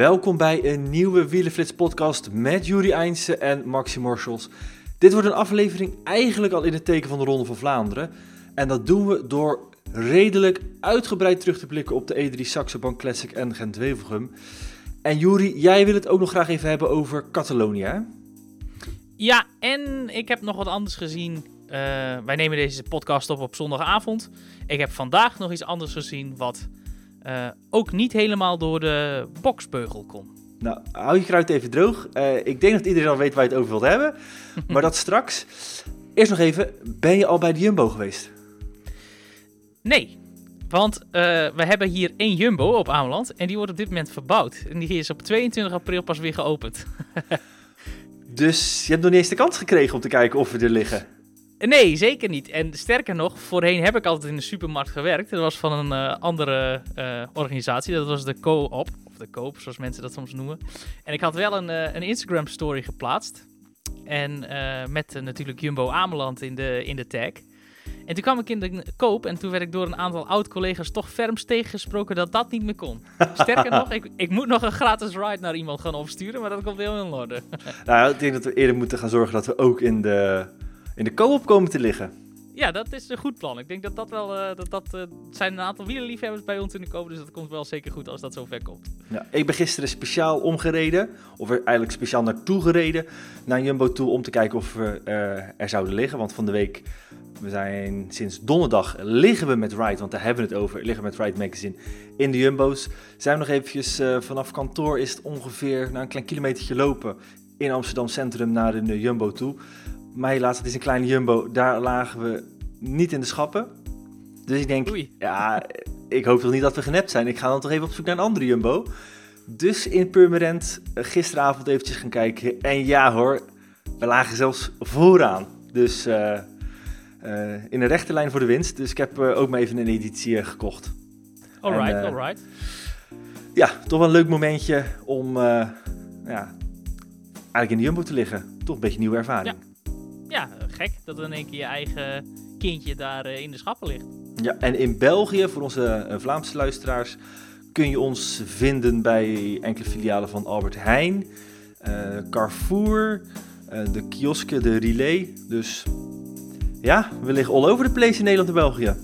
Welkom bij een nieuwe Wielenflits podcast met Juri Eindsen en Maxi Morsels. Dit wordt een aflevering eigenlijk al in het teken van de Ronde van Vlaanderen. En dat doen we door redelijk uitgebreid terug te blikken op de E3 Saxe Bank Classic en Gent-Wevelgem. En Juri, jij wil het ook nog graag even hebben over Catalonië? Ja, en ik heb nog wat anders gezien. Uh, wij nemen deze podcast op op zondagavond. Ik heb vandaag nog iets anders gezien wat uh, ook niet helemaal door de boksbeugel kon. Nou, hou je kruid even droog. Uh, ik denk dat iedereen al weet waar je het over wilt hebben. maar dat straks. Eerst nog even, ben je al bij de Jumbo geweest? Nee, want uh, we hebben hier één Jumbo op Ameland en die wordt op dit moment verbouwd. En die is op 22 april pas weer geopend. dus je hebt nog niet eens de kans gekregen om te kijken of we er liggen? Nee, zeker niet. En sterker nog, voorheen heb ik altijd in de supermarkt gewerkt. Dat was van een uh, andere uh, organisatie. Dat was de Co-op, of de Koop, zoals mensen dat soms noemen. En ik had wel een, uh, een Instagram story geplaatst. En met natuurlijk Jumbo Ameland in de, in de tag. En toen kwam ik in de koop en toen werd ik door een aantal oud-collega's toch ferms tegengesproken dat dat niet meer kon. Sterker nog, ik, ik moet nog een gratis ride naar iemand gaan opsturen, maar dat komt heel in orde. nou, ik denk dat we eerder moeten gaan zorgen dat we ook in de in de co-op komen te liggen. Ja, dat is een goed plan. Ik denk dat dat wel. Uh, dat, dat uh, zijn een aantal wielerliefhebbers bij ons in de co Dus dat komt wel zeker goed als dat zo ver komt. Ja, ik ben gisteren speciaal omgereden. Of er eigenlijk speciaal naartoe gereden. Naar Jumbo toe om te kijken of we uh, er zouden liggen. Want van de week. We zijn sinds donderdag liggen we met Ride, want daar hebben we het over. Liggen met Ride Magazine in de Jumbo's. Zijn we nog eventjes vanaf kantoor is het ongeveer nou, een klein kilometertje lopen in Amsterdam Centrum naar de Jumbo toe. Maar helaas, het is een kleine jumbo. Daar lagen we niet in de schappen. Dus ik denk, ja, ik hoop toch niet dat we genept zijn. Ik ga dan toch even op zoek naar een andere jumbo. Dus in Purmerend eh, gisteravond eventjes gaan kijken. En ja hoor, we lagen zelfs vooraan. Dus uh, uh, in de rechte lijn voor de winst. Dus ik heb ook maar even een editie gekocht. Alright, en, alright. Ja, toch wel een leuk momentje om ja, eigenlijk in de jumbo te liggen. Toch een beetje een nieuwe ervaring. Ja ja, gek dat in één keer je eigen kindje daar uh, in de schappen ligt. Ja, en in België, voor onze uh, Vlaamse luisteraars, kun je ons vinden bij enkele filialen van Albert Heijn, uh, Carrefour, de kiosken, de relay. Dus ja, we liggen all over the place in Nederland en België.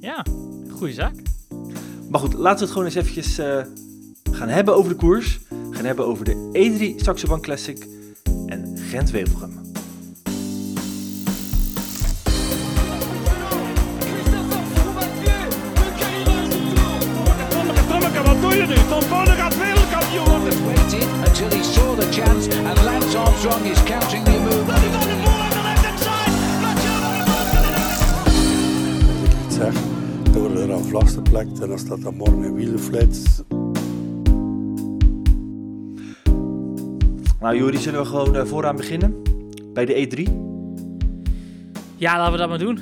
Ja, goede zaak. Maar goed, laten we het gewoon eens eventjes gaan hebben over de koers. Gaan hebben over de E3 Saxo Bank Classic en Gent-Wevelgem. En dan staat er morgen een wielenflits. Nou Juri, zullen we gewoon uh, vooraan beginnen? Bij de E3? Ja, laten we dat maar doen.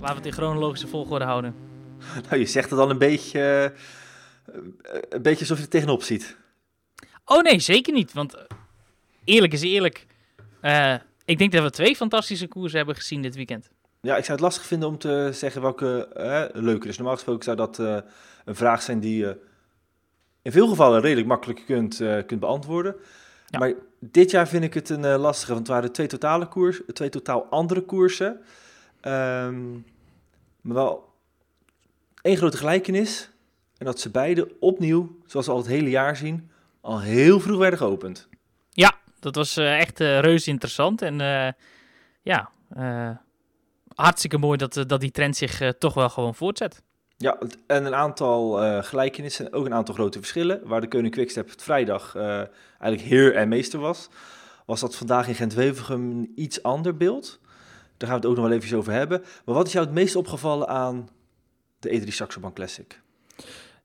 Laten we het in chronologische volgorde houden. Nou, je zegt het al een beetje... Uh, een beetje alsof je er tegenop ziet. Oh nee, zeker niet. Want eh, eerlijk is eerlijk. Uh, ik denk dat we twee fantastische koersen hebben gezien dit weekend. Ja, ik zou het lastig vinden om te zeggen welke uh, leuker is. Normaal gesproken zou dat uh, een vraag zijn die je in veel gevallen redelijk makkelijk kunt, kunt beantwoorden. Ja. Maar dit jaar vind ik het een lastige, want het waren twee totale koers, twee totaal andere koersen. Um, maar wel één grote gelijkenis. En dat ze beide opnieuw, zoals we al het hele jaar zien, al heel vroeg werden geopend. Ja, dat was echt reuze interessant. En ja, hartstikke mooi dat, dat die trend zich toch wel gewoon voortzet. Ja, en een aantal gelijkenissen en ook een aantal grote verschillen. Waar de Koning Quickstep het vrijdag eigenlijk heer en meester was, was dat vandaag in Gent-Wevelgem een iets ander beeld. Daar gaan we het ook nog wel even over hebben. Maar wat is jou het meest opgevallen aan de E3 Saxo Bank Classic?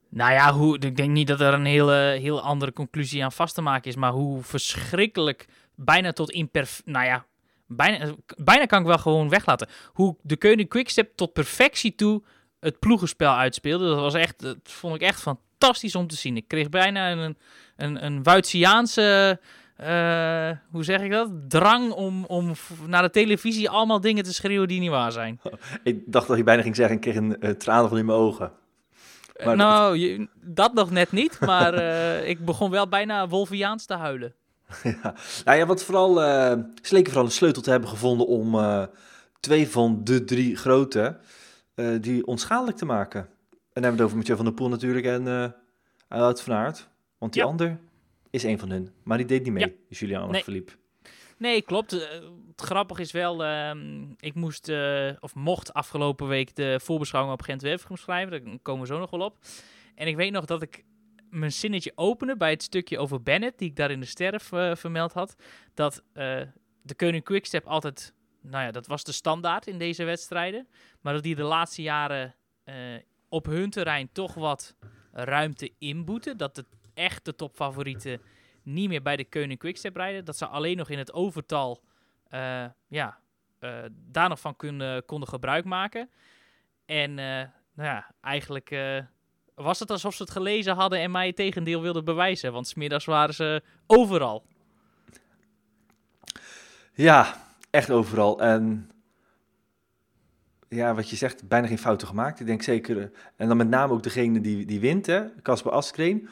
Nou ja, hoe, ik denk niet dat er een hele, heel andere conclusie aan vast te maken is. Maar hoe verschrikkelijk, bijna tot imperf... Nou ja, bijna, bijna kan ik wel gewoon weglaten. Hoe de Koning Quickstep tot perfectie toe het ploegenspel uitspeelde. Dat was echt, dat vond ik echt fantastisch om te zien. Ik kreeg bijna een, een, een Wuitsiaanse... Uh, hoe zeg ik dat? Drang om, om naar de televisie allemaal dingen te schreeuwen die niet waar zijn. Ik dacht dat je bijna ging zeggen, ik kreeg een uh, tranen van in mijn ogen. Maar nou, je- dat nog net niet, maar eh, ik begon wel bijna Wolviaans te huilen. ja. Nou ja, wat vooral, eh ze leken vooral een sleutel te hebben gevonden om eh, twee van de drie grote eh, die onschadelijk te maken. En dan hebben we het over Mathieu van der Poel natuurlijk en eh Wout van Aert. Want die Ja. ander is een van hun, maar die deed niet mee, Ja. Julian Nee. Philippe. Nee, klopt. Het grappige is wel, ehm, ik moest, of mocht afgelopen week de voorbeschouwing op Gent-Wevelgem schrijven. Daar komen we zo nog wel op. En ik weet nog dat ik mijn zinnetje opende bij het stukje over Bennett, die ik daar in de sterf vermeld had. Dat eh, de Koning Quickstep altijd, nou ja, dat was de standaard in deze wedstrijden. Maar dat die de laatste jaren eh, op hun terrein toch wat ruimte inboeten. Dat de echte topfavorieten niet meer bij de Koning Quickstep rijden. Dat ze alleen nog in het overtal eh, ja, daar nog van konden gebruik maken. En nou ja, eigenlijk was het alsof ze het gelezen hadden en mij het tegendeel wilden bewijzen. Want smiddags waren ze overal. Ja, echt overal. En ja, wat je zegt, bijna geen fouten gemaakt. Ik denk zeker, eh, en dan met name ook degene die, die wint, hè, Casper Askreen.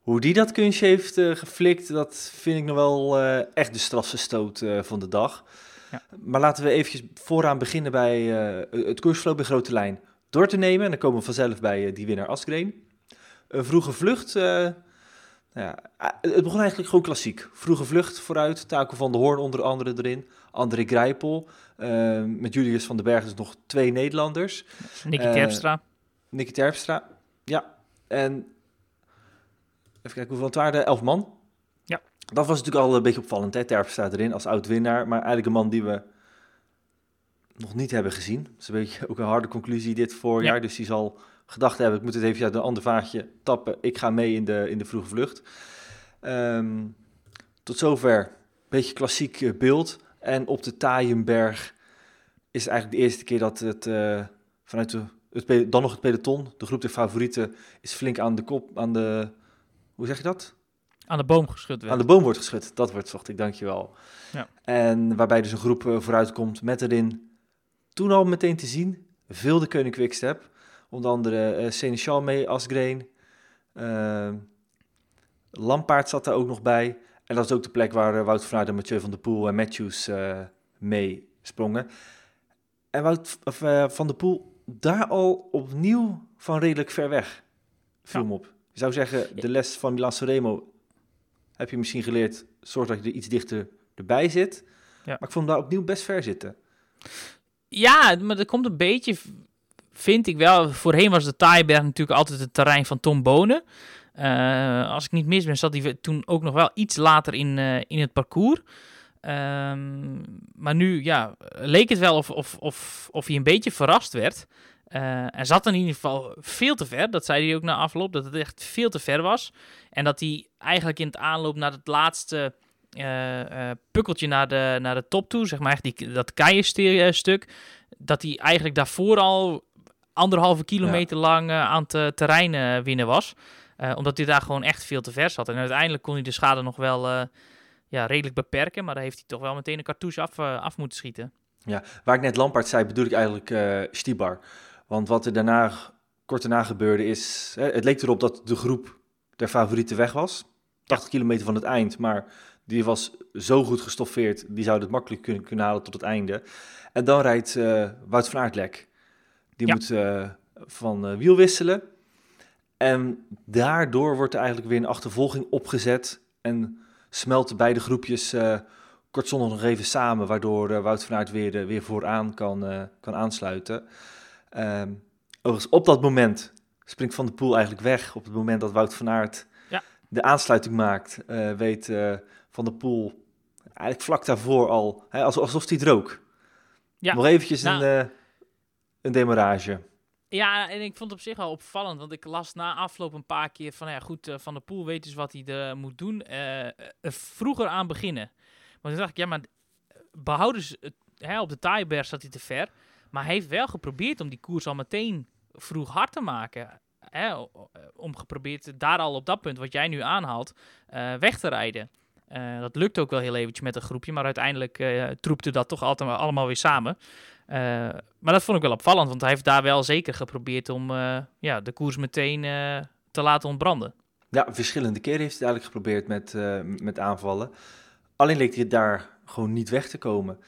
Hoe die dat kunstje heeft eh, geflikt, dat vind ik nog wel eh, echt de strafste stoot van de dag. Ja. Maar laten we eventjes vooraan beginnen bij het koersverloop in grote lijn door te nemen. En dan komen we vanzelf bij eh, die winnaar Askreen. Een vroege vlucht. eh, nou ja, ah, het begon eigenlijk gewoon klassiek. Vroege vlucht vooruit. Taco van de Hoorn onder andere erin. André Grijpel. eh, met Julius van den Berg dus nog twee Nederlanders. Nicky Eh, Terpstra. Nicky Terpstra. Ja. En even kijken hoeveel het waren. Elf man. Ja. Dat was natuurlijk al een beetje opvallend. Hè? Terpstra erin als oud-winnaar. Maar eigenlijk een man die we nog niet hebben gezien. Dat is een beetje ook een harde conclusie dit voorjaar. Ja. Dus die zal gedacht hebben, ik moet het even uit een ander vaatje tappen. Ik ga mee in de, in de vroege vlucht. Ehm, tot zover een beetje klassiek eh, beeld. En op de Taaienberg is het eigenlijk de eerste keer dat het eh, vanuit de, het, dan nog het peloton, de groep der favorieten, is flink aan de kop, aan de, hoe zeg je dat? Aan de boom geschud werd. Aan de boom wordt geschud. Dat wordt zocht ik, dankjewel. Ja. En waarbij dus een groep eh, vooruit komt met erin, toen al meteen te zien, veel de Koning Quickstep. Onder andere eh Seneschal mee, Asgreen. eh Lampaard zat daar ook nog bij. En dat is ook de plek waar eh, Wout van Aert en Mathieu van der Poel en Matthews eh, mee sprongen. En Wout of, van der Poel daar al opnieuw van redelijk ver weg viel Ja. me op. Je zou zeggen, de les van Milan Sanremo heb je misschien geleerd, zorg dat je er iets dichter erbij zit. Ja. Maar ik vond hem daar opnieuw best ver zitten. Ja, maar dat komt een beetje, vind ik wel. Voorheen was de Taaienberg natuurlijk altijd het terrein van Tom Bonen. Eh, als ik niet mis ben, zat hij toen ook nog wel iets later in, eh, in het parcours. Ehm, maar nu, ja, leek het wel of, of, of, of hij een beetje verrast werd. Eh en zat in ieder geval veel te ver. Dat zei hij ook na afloop, dat het echt veel te ver was. En dat hij eigenlijk in het aanloop naar het laatste pukkeltje naar de, naar de top toe, zeg maar echt die, dat keienstuk, dat hij eigenlijk daarvoor al anderhalve kilometer lang eh, aan het eh, terrein eh, winnen was. Eh, omdat hij daar gewoon echt veel te ver zat. En uiteindelijk kon hij de schade nog wel eh, ja, redelijk beperken, maar daar heeft hij toch wel meteen een cartouche af, eh, af moeten schieten. Waar ik net Lampaard zei, bedoel ik eigenlijk eh Stibar. Want wat er daarna, kort daarna gebeurde is... Hè, het leek erop dat de groep der favorieten weg was. 80 kilometer van het eind, maar die was zo goed gestoffeerd... die zouden het makkelijk kunnen, kunnen halen tot het einde. En dan rijdt eh, Wout van Aert lek. Die Ja. moet eh, van eh, wiel wisselen. En daardoor wordt er eigenlijk weer een achtervolging opgezet... en smelten beide groepjes kortzondig nog even samen... waardoor Wout van Aert weer, weer vooraan kan, kan aansluiten. Ehm, overigens, op dat moment springt Van der Poel eigenlijk weg. Op het moment dat Wout van Aert Ja. de aansluiting maakt... weet Van der Poel eigenlijk vlak daarvoor al... Hè, alsof, alsof hij rook. Ja, Nog eventjes nou- een, eh, een demarrage. Ja, en ik vond het op zich wel opvallend, want ik las na afloop een paar keer van, ja goed, eh, Van der Poel weet dus wat hij er moet doen. eh, vroeger aan beginnen. Maar toen dacht ik, ja, maar behouden ze het, hè, op de Taaienberg zat hij te ver. Maar hij heeft wel geprobeerd om die koers al meteen vroeg hard te maken. Hè, om geprobeerd daar al op dat punt, wat jij nu aanhaalt, weg te rijden. Eh, dat lukte ook wel heel eventjes met een groepje, maar uiteindelijk eh troepte dat toch altijd allemaal weer samen. Eh, maar dat vond ik wel opvallend, want hij heeft daar wel zeker geprobeerd om ja, de koers meteen te laten ontbranden. Ja, verschillende keren heeft hij het eigenlijk geprobeerd met, met aanvallen. Alleen leek hij daar gewoon niet weg te komen.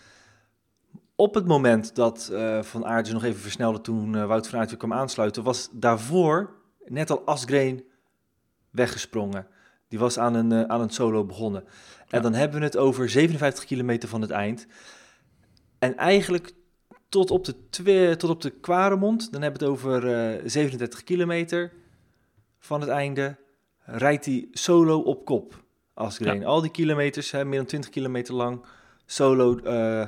Op het moment dat Van Aert nog even versnelde toen Wout van Aert weer kwam aansluiten, was daarvoor net al Asgreen weggesprongen. Die was aan een, eh, aan een solo begonnen. En Ja. dan hebben we het over 57 kilometer van het eind. En eigenlijk tot op de, tot op de Kwaremond, dan hebben we het over eh, 37 kilometer van het einde, rijdt hij solo op kop. Asgreen. Al die kilometers, hè, meer dan 20 kilometer lang, solo eh,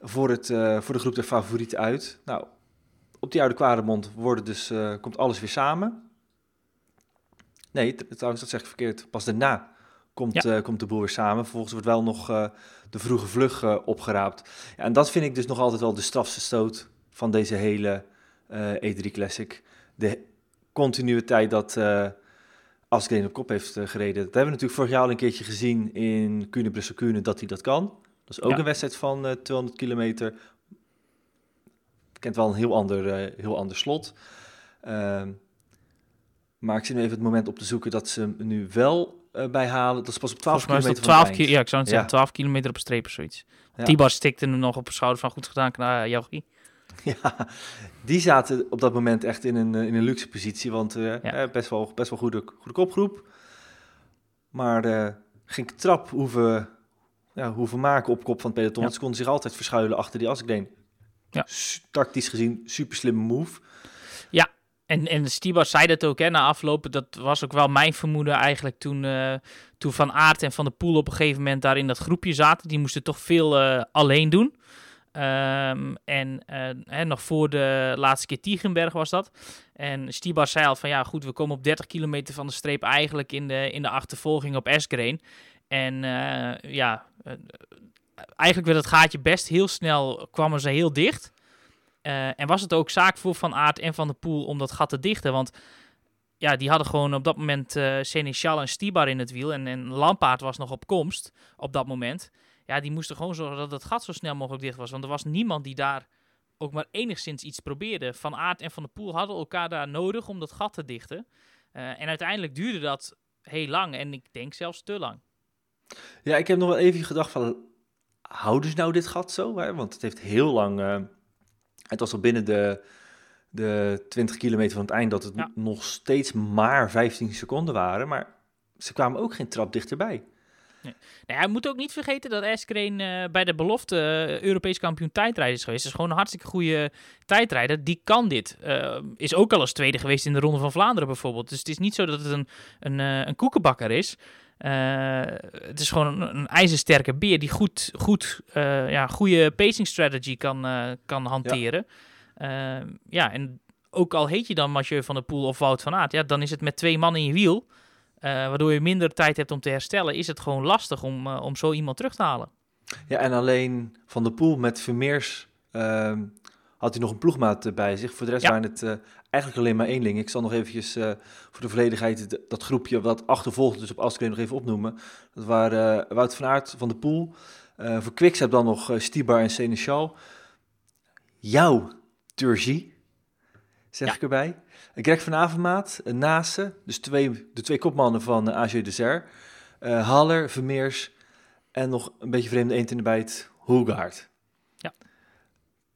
voor, het, eh, voor de groep der favorieten uit. Nou, op die oude Kwaremond worden dus, eh, komt alles weer samen. Nee, trouwens, dat zeg ik verkeerd. Pas daarna komt, eh, komt de boel weer samen. Vervolgens wordt wel nog eh, de vroege vlug eh, opgeraapt. Ja, en dat vind ik dus nog altijd wel de strafste stoot van deze hele eh, E3 Classic. De continuïteit dat eh Asgreen op kop heeft gereden. Dat hebben we natuurlijk vorig jaar al een keertje gezien in Kuurne Brussel Kuurne dat hij dat kan. Dat is ook Ja. een wedstrijd van eh 200 kilometer. Kent wel een heel ander, heel ander slot. Ehm, maar ik zit nu even het moment op te zoeken dat ze hem nu wel eh bijhalen. Dat is pas op 12 Volgens mij is kilometer het 12 van het keer, eind. ja, ik zou het Ja. zeggen, 12 kilometer op streep of zoiets. Ja. Tibar stikte hem nog op de schouder van goed gedaan, uh, Jochie. Ja, die zaten op dat moment echt in een, eh, in een luxe positie, want eh, best wel, best wel goede, goede kopgroep. Maar eh geen trap hoeven, ja, hoeven maken op kop van het peloton. Ja. Ze konden zich altijd verschuilen achter die Asgreen. Ja. S- Tactisch gezien, super slimme move. En, en Stibar zei dat ook hè, na afloop. Dat was ook wel mijn vermoeden eigenlijk toen, eh, toen Van Aert en Van der Poel op een gegeven moment daar in dat groepje zaten. Die moesten toch veel eh, alleen doen. Ehm, en eh, hè, nog voor de laatste keer Tiegenberg was dat. En Stibar zei al van ja goed, we komen op 30 kilometer van de streep eigenlijk in de, in de achtervolging op Esgreen. En ja, eigenlijk werd het gaatje best heel snel, kwamen ze heel dicht. Eh, en was het ook zaak voor Van Aert en Van der Poel om dat gat te dichten? Want ja, die hadden gewoon op dat moment eh Seneschal en Stibar in het wiel. En, en Lampaard was nog op komst op dat moment. Ja, die moesten gewoon zorgen dat het gat zo snel mogelijk dicht was. Want er was niemand die daar ook maar enigszins iets probeerde. Van Aert en Van der Poel hadden elkaar daar nodig om dat gat te dichten. Eh, en uiteindelijk duurde dat heel lang. En ik denk zelfs te lang. Ja, ik heb nog wel even gedacht van, houden ze nou dit gat zo? Hè? Want het heeft heel lang, het was al binnen de, de 20 kilometer van het eind dat het Ja. nog steeds maar 15 seconden waren. Maar ze kwamen ook geen trap dichterbij. Nou, ja, je moet ook niet vergeten dat Eskreen eh, bij de belofte eh, Europees kampioen tijdrijder is geweest. Dat is gewoon een hartstikke goede tijdrijder. Die kan dit. Eh, is ook al eens tweede geweest in de Ronde van Vlaanderen bijvoorbeeld. Dus het is niet zo dat het een, een, een koekenbakker is. Eh, het is gewoon een, een ijzersterke beer die goed, goed eh, ja, goede pacing strategy kan, eh, kan hanteren. Ja. ja, en ook al heet je dan Mathieu van der Poel of Wout van Aert, ja, dan is het met twee man in je wiel. Waardoor je minder tijd hebt om te herstellen, is het gewoon lastig om, om zo iemand terug te halen. Ja, en alleen Van der Poel met Vermeers uh, had hij nog een ploegmaat bij zich. Voor de rest ja. waren het eigenlijk alleen maar eenling. Ik zal nog eventjes uh, voor de volledigheid dat groepje wat achtervolgde, dus op Askreen nog even opnoemen. Dat waren uh, Wout van Aert, Van der Poel. Uh, voor Quickstep dan nog Stibar en Seneschal. Jouw Turgie, zeg ja. ik erbij. Greg van Avermaat, Nase, dus twee, de twee kopmannen van AG Desert. Haller, Vermeers en nog een beetje vreemde eend in de bijt, Hoegaard. Ja.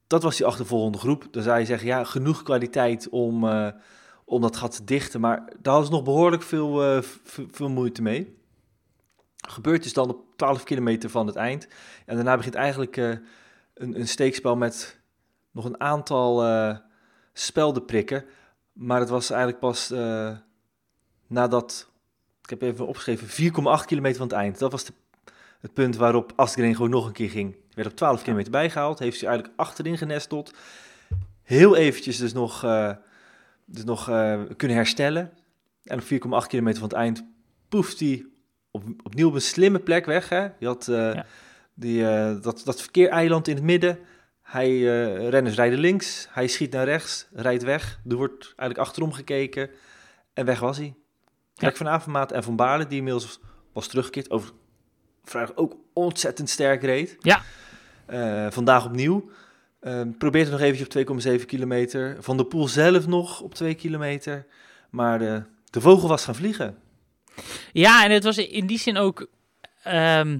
Dat was die achtervolgende groep. Dan zou je zeggen, ja, genoeg kwaliteit om, uh, om dat gat te dichten. Maar daar ze nog behoorlijk veel, uh, veel moeite mee. Gebeurt dus dan op 12 kilometer van het eind. En daarna begint eigenlijk uh, een, een steekspel met nog een aantal spelden prikken. Maar het was eigenlijk pas nadat, ik heb even opgeschreven, 4,8 kilometer van het eind. Dat was de, het punt waarop Asgreen gewoon nog een keer ging. Werd op 12 kilometer bijgehaald, heeft hij eigenlijk achterin genesteld. Heel eventjes dus nog, uh, dus nog uh, kunnen herstellen. En op 4,8 kilometer van het eind poeft hij op, opnieuw op een slimme plek weg. Hè? Je had ja. die, dat, dat verkeereiland in het midden. Hij, renners rijden links, hij schiet naar rechts, rijdt weg. Er wordt eigenlijk achterom gekeken en weg was hij. Kijk ja. van Avermaat en Van Baarle, die inmiddels was teruggekeerd. Over vraag ook ontzettend sterk reed. Ja. Uh, vandaag opnieuw. Ehm, probeert het nog eventjes op 2,7 kilometer. Van de Poel zelf nog op 2 kilometer. Maar de, de vogel was gaan vliegen. Ja, en het was in die zin ook... ehm,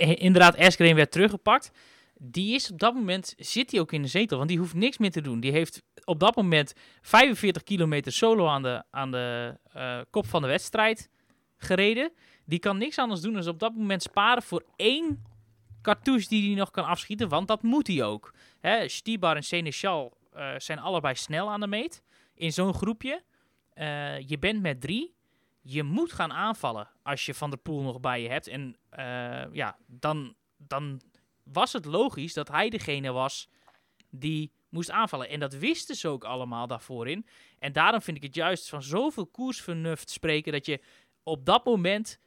i- inderdaad, Asgreen werd teruggepakt. Die is op dat moment, zit hij ook in de zetel, want die hoeft niks meer te doen. Die heeft op dat moment 45 kilometer solo aan de, aan de eh, kop van de wedstrijd gereden. Die kan niks anders doen dan op dat moment sparen voor één cartouche die hij nog kan afschieten, want dat moet hij ook. Hè, Stibar en Seneschal eh, zijn allebei snel aan de meet in zo'n groepje. Eh, je bent met drie. Je moet gaan aanvallen als je Van der Poel nog bij je hebt. En eh, ja, dan, dan was het logisch dat hij degene was die moest aanvallen. En dat wisten ze ook allemaal daarvoor in. En daarom vind ik het juist van zoveel koersvernuft spreken dat je op dat moment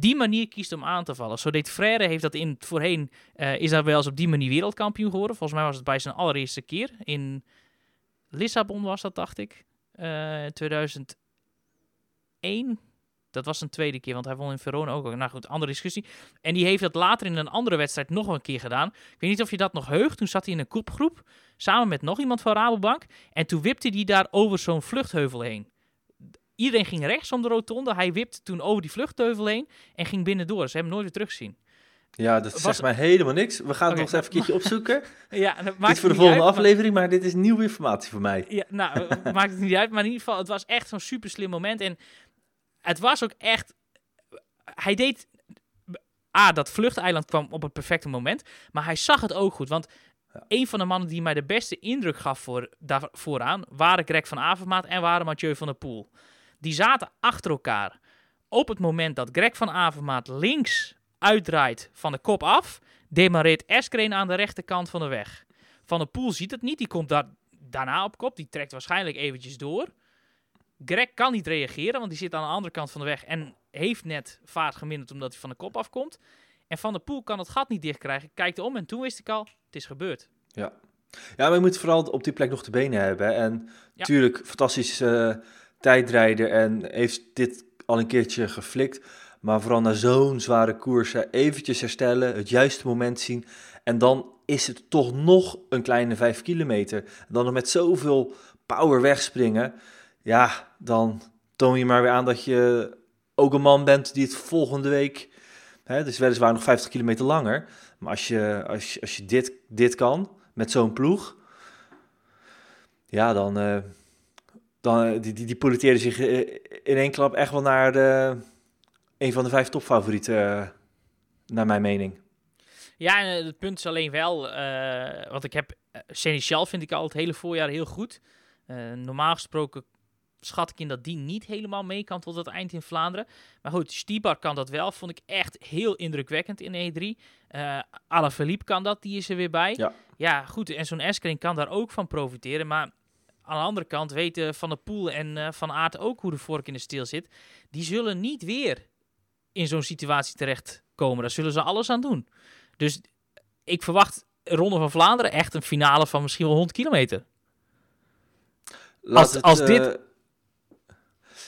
die manier kiest om aan te vallen. Zo deed Frère, heeft dat in voorheen, eh, is daar wel eens op die manier wereldkampioen geworden. Volgens mij was het bij zijn allereerste keer. In Lissabon was dat, dacht ik. Eh 2001. Dat was zijn tweede keer, want hij won in Verona ook. Nou goed, andere discussie. En die heeft dat later in een andere wedstrijd nog een keer gedaan. Ik weet niet of je dat nog heugt. Toen zat hij in een kopgroep, samen met nog iemand van Rabobank. En toen wipte hij daar over zo'n vluchtheuvel heen. Iedereen ging rechts om de rotonde. Hij wipte toen over die vluchtheuvel heen en ging binnendoor. Ze hebben hem nooit weer teruggezien. Ja, dat Was- zegt mij helemaal niks. We gaan het nog eens even een keertje opzoeken. Ja, dat maakt voor de volgende uit, aflevering, maar dit is nieuwe informatie voor mij. Ja, nou, maakt het niet uit. Maar in ieder geval, het was echt zo'n super slim moment. En het was ook echt... Hij deed... A, dat vluchteiland kwam op het perfecte moment. Maar hij zag het ook goed. Want Ja. een van de mannen die mij de beste indruk gaf voor, daar, vooraan... waren Greg van Avermaat en waren Mathieu van der Poel. Die zaten achter elkaar. Op het moment dat Greg van Avermaat links uitdraait van de kop af... demareert Eskren aan de rechterkant van de weg. Van der Poel ziet het niet. Die komt daar daarna op kop. Die trekt waarschijnlijk eventjes door. Greg kan niet reageren, want die zit aan de andere kant van de weg. En heeft net vaart geminderd omdat hij van de kop afkomt. En Van der Poel kan het gat niet dichtkrijgen. Kijkt om en toen wist ik al, het is gebeurd. Ja. ja, maar je moet vooral op die plek nog de benen hebben. En natuurlijk, fantastisch eh, tijdrijder en heeft dit al een keertje geflikt. Maar vooral na zo'n zware koers, eventjes herstellen, het juiste moment zien. En dan is het toch nog een kleine vijf kilometer. En dan met zoveel power wegspringen. Ja, dan toon je maar weer aan dat je ook een man bent die het volgende week... Hè, dus weliswaar nog 50 kilometer langer. Maar als je, als je, als je dit, dit kan, met zo'n ploeg... Ja, dan... eh, dan eh, die, die, die politieerde zich eh, in één klap echt wel naar de, een van de vijf topfavorieten, eh, naar mijn mening. Ja, en het punt is alleen wel, eh want ik heb uh, Seneschal vind ik al het hele voorjaar heel goed. Normaal gesproken schat ik in dat die niet helemaal mee kan tot het eind in Vlaanderen. Maar goed, Stibar kan dat wel. Vond ik echt heel indrukwekkend in E3. Eh Alaphilippe kan dat, die is er weer bij. Ja. ja goed. En zo'n Eskering kan daar ook van profiteren. Maar aan de andere kant weten Van der Poel en eh, Van Aert ook hoe de vork in de steel zit. Die zullen niet weer in zo'n situatie terechtkomen. Daar zullen ze alles aan doen. Dus ik verwacht Ronde van Vlaanderen echt een finale van misschien wel 100 kilometer. Laat Als- als dit- eh,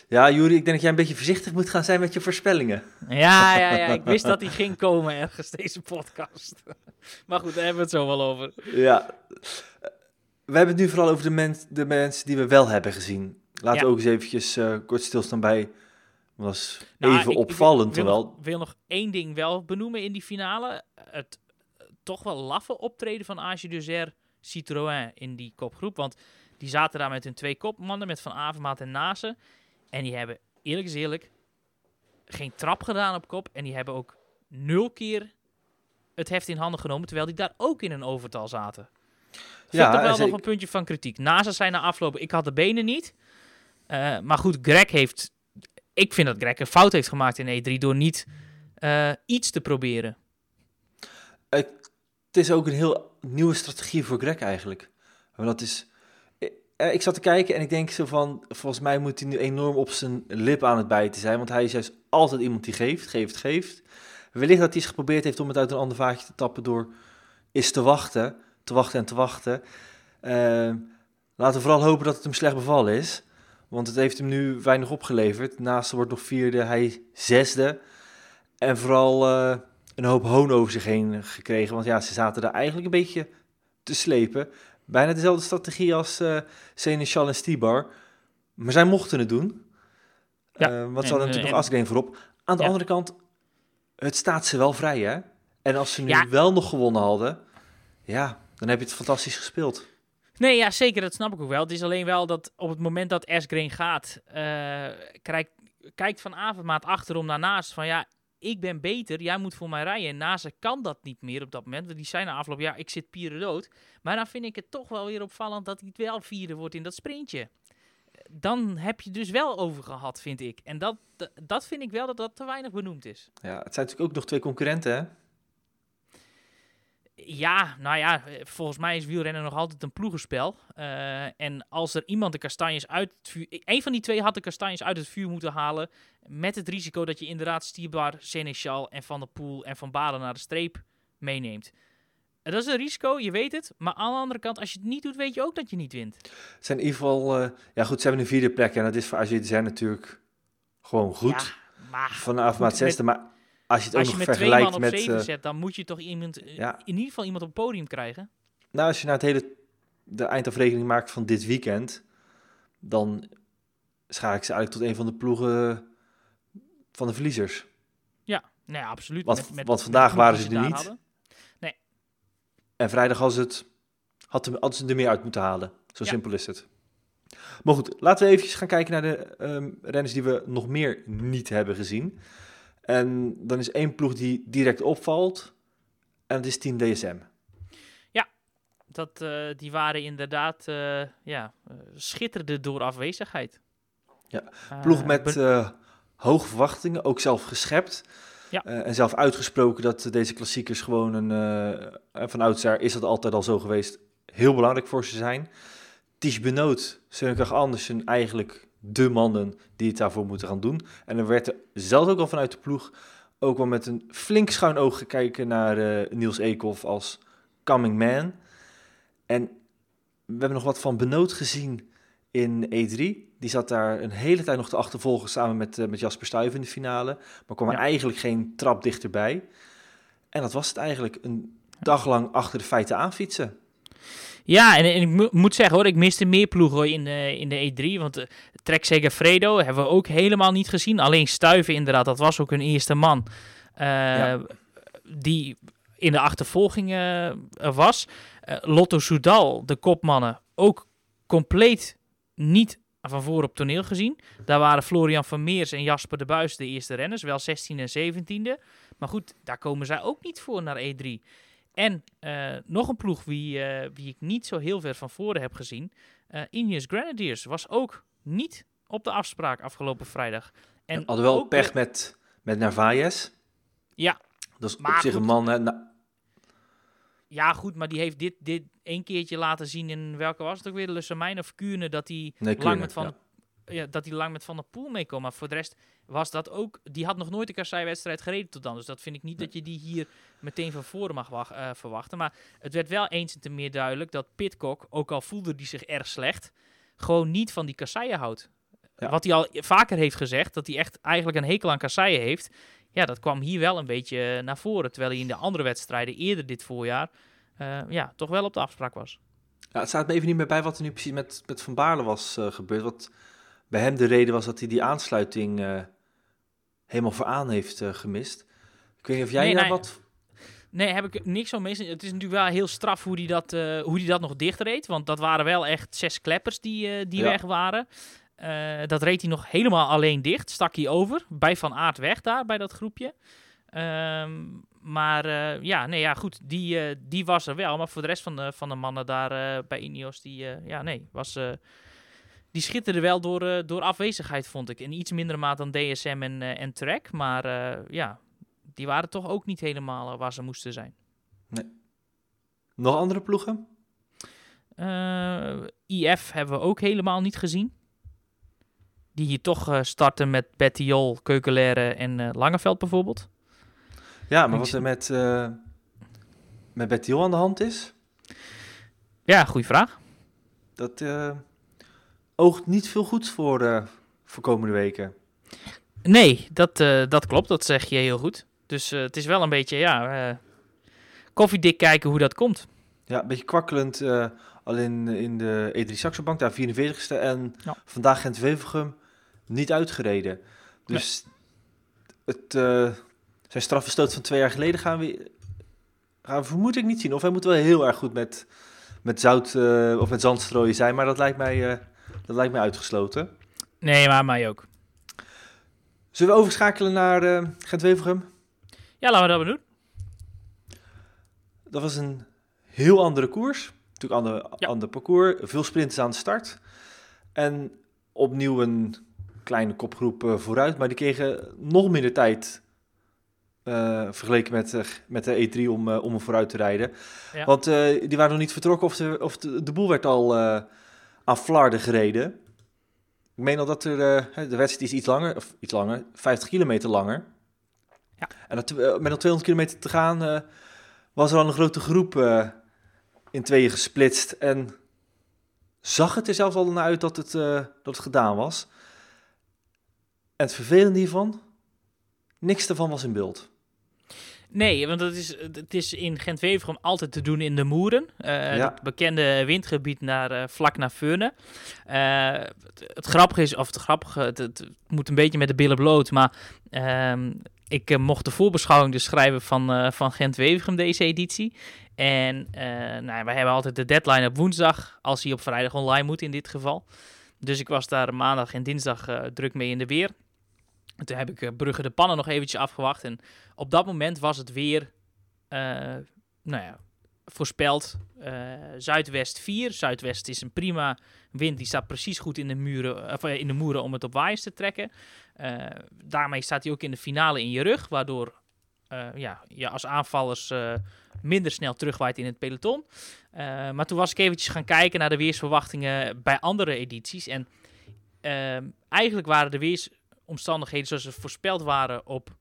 Ja, Juri, ik denk dat jij een beetje voorzichtig moet gaan zijn met je voorspellingen. Ja, ja, ja. Ik wist dat die ging komen ergens, deze podcast. Maar goed, daar hebben we het zo wel over. Ja. We hebben het nu vooral over de, mens, de mensen die we wel hebben gezien. Laten Ja. we ook eens eventjes eh, kort stilstaan bij... was Nou, even ik- ik opvallend, wil, terwijl... nog, wil nog één ding wel benoemen in die finale. Het eh, toch wel laffe optreden van Age Duzer Citroën in die kopgroep. Want die zaten daar met hun twee kopmannen, met Van Avermaat en Nase. En die hebben, eerlijk is eerlijk, geen trap gedaan op kop. En die hebben ook nul keer het heft in handen genomen, terwijl die daar ook in een overtal zaten. Vind Ja, ik toch wel nog een puntje van kritiek. Nasa zei na afloop, ik had de benen niet. Eh, maar goed, Greg heeft... Ik vind dat Greg een fout heeft gemaakt in E3 door niet eh, iets te proberen. Het is ook een heel nieuwe strategie voor Greg eigenlijk. Want dat is... eh, Ik zat te kijken en ik denk zo van... Volgens mij moet hij nu enorm op zijn lip aan het bijten zijn. Want hij is juist altijd iemand die geeft, geeft, geeft. Wellicht dat hij eens geprobeerd heeft om het uit een ander vaatje te tappen... door is te wachten, te wachten en te wachten. Eh, laten we vooral hopen dat het hem slecht bevallen is. Want het heeft hem nu weinig opgeleverd. Naast wordt nog vierde, hij zesde. En vooral... eh, een hoop hoon over zich heen gekregen. Want ja, ze zaten daar eigenlijk een beetje te slepen. Bijna dezelfde strategie als uh, en Stibar. Maar zij mochten het doen. Ja, Uh, want ze en, hadden natuurlijk en- nog Asgreen voorop. Aan de Ja. andere kant, het staat ze wel vrij, hè? En als ze nu Ja. wel nog gewonnen hadden, ja, dan heb je het fantastisch gespeeld. Nee, ja, zeker, dat snap ik ook wel. Het is alleen wel dat op het moment dat Asgreen gaat, eh, kijkt, kijkt Van Avermaat achterom naar Naast van ja, ik ben beter, jij moet voor mij rijden. En Naast kan dat niet meer op dat moment, want die zijn na afloop, ja, ik zit pieren dood. Maar dan vind ik het toch wel weer opvallend dat hij wel vierde wordt in dat sprintje. Dan heb je dus wel over gehad, vind ik. En dat, dat, dat vind ik wel dat dat te weinig benoemd is. Ja, het zijn natuurlijk ook nog twee concurrenten, hè? Ja, nou ja, eh, volgens mij is wielrennen nog altijd een ploegenspel. Eh, en als er iemand de kastanjes uit het vuur... Een van die twee had de kastanjes uit het vuur moeten halen. Met het risico dat je inderdaad Stierbar, Seneschal en Van der Poel en Van Baarle naar de streep meeneemt. En Dat is een risico, je weet het. Maar aan de andere kant, als je het niet doet, weet je ook dat je niet wint. Het zijn in ieder geval, eh, ja goed, ze hebben een vierde plek en dat is voor AG natuurlijk gewoon goed. Ja, maar Vanaf maat zesde, maar als je het ook als je nog met twee man vergelijkt op met... zeven eh, zet, dan moet je toch iemand, eh, ja. in ieder geval iemand op het podium krijgen. nou, als je nou het hele, de eindafrekening maakt van dit weekend, dan schaak ik ze eigenlijk tot een van de ploegen van de verliezers. Nee, absoluut. Want- want vandaag waren ze er niet. hadden. En vrijdag als het, had hadden ze er meer uit moeten halen. Zo Ja. simpel is het. Maar goed, laten we even gaan kijken naar de ehm, renners die we nog meer niet hebben gezien. En dan is één ploeg die direct opvalt. En dat is Team DSM. Dat, eh, die waren inderdaad, eh ja, eh, schitterden door afwezigheid. Ja, Ploeg met hoge verwachtingen, ook zelf geschept. Ja. En zelf uitgesproken dat deze klassiekers gewoon een... en van oudsher is dat altijd al zo geweest. Heel belangrijk voor ze zijn. Ties Benoot, Sønnekag Andersen eigenlijk de mannen die het daarvoor moeten gaan doen. En er werd er zelfs ook al vanuit de ploeg ook wel met een flink schuin oog gekeken naar eh, Niels Eekhoff als coming man. En we hebben nog wat van Benoot gezien in E3. Die zat daar een hele tijd nog te achtervolgen samen met, eh, met Jasper Stuyven in de finale. Maar kwam er eigenlijk geen trap dichterbij. En dat was het eigenlijk. Een dag lang achter de feiten aanfietsen. Ja, en, en ik mo- moet zeggen hoor, ik miste meer ploegen hoor, in, de, in de E3. Want uh, Trek Segafredo hebben we ook helemaal niet gezien. Alleen Stuiven inderdaad, dat was ook hun eerste man. eh, Ja. Die in de achtervolging eh, was. Eh, Lotto Soudal, de kopmannen, ook compleet niet van voor op toneel gezien. Daar waren Florian van Meers en Jasper de Buis de eerste renners. Wel 16 en 17e. Maar goed, daar komen zij ook niet voor naar E3. En eh, nog een ploeg wie, eh, wie ik niet zo heel ver van voren heb gezien. Ineos Grenadiers was ook niet op de afspraak afgelopen vrijdag. En Hadden wel pech met, met Narvaez. Ja. Dat is op zich een man. Hè, Ja, goed, maar die heeft dit, dit één keertje laten zien in welke was het ook weer? Lussemijn of Kuurne, dat hij nee, lang met Van ja. Ja, dat hij lang met Van der Poel meekomt. Maar voor de rest was dat ook... Die had nog nooit een kasseiwedstrijd gereden tot dan. Dus dat vind ik niet dat je die hier meteen van voren mag eh, verwachten. Maar het werd wel eens en te meer duidelijk dat Pitcock, ook al voelde hij zich erg slecht, gewoon niet van die kasseien houdt. Ja. Wat hij al vaker heeft gezegd, dat hij echt eigenlijk een hekel aan kasseien heeft. Ja, dat kwam hier wel een beetje naar voren. Terwijl hij in de andere wedstrijden eerder dit voorjaar eh, ja, toch wel op de afspraak was. Ja, het staat me even niet meer bij wat er nu precies met, met Van Baarle was eh, gebeurd. Wat bij hem de reden was dat hij die aansluiting eh, helemaal vooraan heeft eh, gemist. Ik weet niet of jij Nee, daar nee. wat... Nee, heb ik niks van mis. Het is natuurlijk wel heel straf hoe hij dat, eh, hoe die dat nog dicht reed. Want dat waren wel echt zes kleppers die, die Ja. weg waren. Dat reed hij nog helemaal alleen dicht. Stak hij over. Bij Van Aert weg daar, bij dat groepje. Ehm, maar ja, nee, ja, goed. Die, die was er wel. Maar voor de rest van de, van de mannen daar bij Ineos, die, ja, nee, was... die schitterde wel door, eh, door afwezigheid, vond ik. In iets mindere maat dan DSM en, eh, en Trek. Maar eh, ja, die waren toch ook niet helemaal waar ze moesten zijn. Nog andere ploegen? IF hebben we ook helemaal niet gezien. Die hier toch starten met Bettiol, Keukelaire en Langeveld bijvoorbeeld. Ja, maar wat er met, eh met Bettiol aan de hand is, Ja, goede vraag. dat oogt niet veel goeds voor, eh, voor komende weken. Nee, dat, eh, dat klopt. Dat zeg je heel goed. Dus eh, het is wel een beetje, ja, koffiedik kijken hoe dat komt. Ja, een beetje kwakkelend. al in, in de E3 Saxo-bank, daar 44ste. En Ja. vandaag Gent-Wevelgem niet uitgereden. Dus het, zijn strafverstoot van twee jaar geleden gaan we, gaan we vermoed ik niet zien. Of hij moet wel heel erg goed met, met zout of met zandstrooien zijn. Maar dat lijkt mij, dat lijkt mij uitgesloten. Nee, maar mij ook. Zullen we overschakelen naar eh Gent-Wevelgem? Ja, laten we dat maar doen. Dat was een heel andere koers. Natuurlijk ander, Ja. ander parcours. Veel sprinters aan de start. En opnieuw een kleine kopgroep eh, vooruit. Maar die kregen nog minder tijd eh, vergeleken met, met de E3 om, om er vooruit te rijden. Ja. Want die waren nog niet vertrokken of de, of de, de boel werd al aan Vlaarden gereden. Ik meen al dat er, eh, de wedstrijd is iets langer, of iets langer, 50 kilometer langer. Ja. En dat, eh, met nog 200 kilometer te gaan eh, was er al een grote groep in tweeën gesplitst. En zag het er zelfs al naar uit dat het, dat het gedaan was. En het vervelende hiervan, niks daarvan was in beeld. Nee, want het is, het is in Gent-Wevelgem altijd te doen in de Moeren. eh, Ja. Het bekende windgebied naar, eh, vlak naar Veurne. Eh, het, het grappige is, of het grappige, het, het moet een beetje met de billen bloot, maar ehm, ik mocht de voorbeschouwing dus schrijven van, van Gent-Wevelgem deze editie. En nou, wij hebben altijd de deadline op woensdag, als hij op vrijdag online moet in dit geval. Dus ik was daar maandag en dinsdag druk mee in de weer. En toen heb ik eh, Brugge de Pannen nog eventjes afgewacht. En op dat moment was het weer, eh, nou ja, voorspeld eh, Zuidwest 4. Zuidwest is een prima wind, die staat precies goed in de, muren, of, in de moeren om het op waaiers te trekken. Daarmee staat hij ook in de finale in je rug, waardoor ja, je als aanvallers minder snel terugwaait in het peloton. Maar toen was ik eventjes gaan kijken naar de weersverwachtingen bij andere edities. En ehm, eigenlijk waren de weersomstandigheden zoals ze voorspeld waren op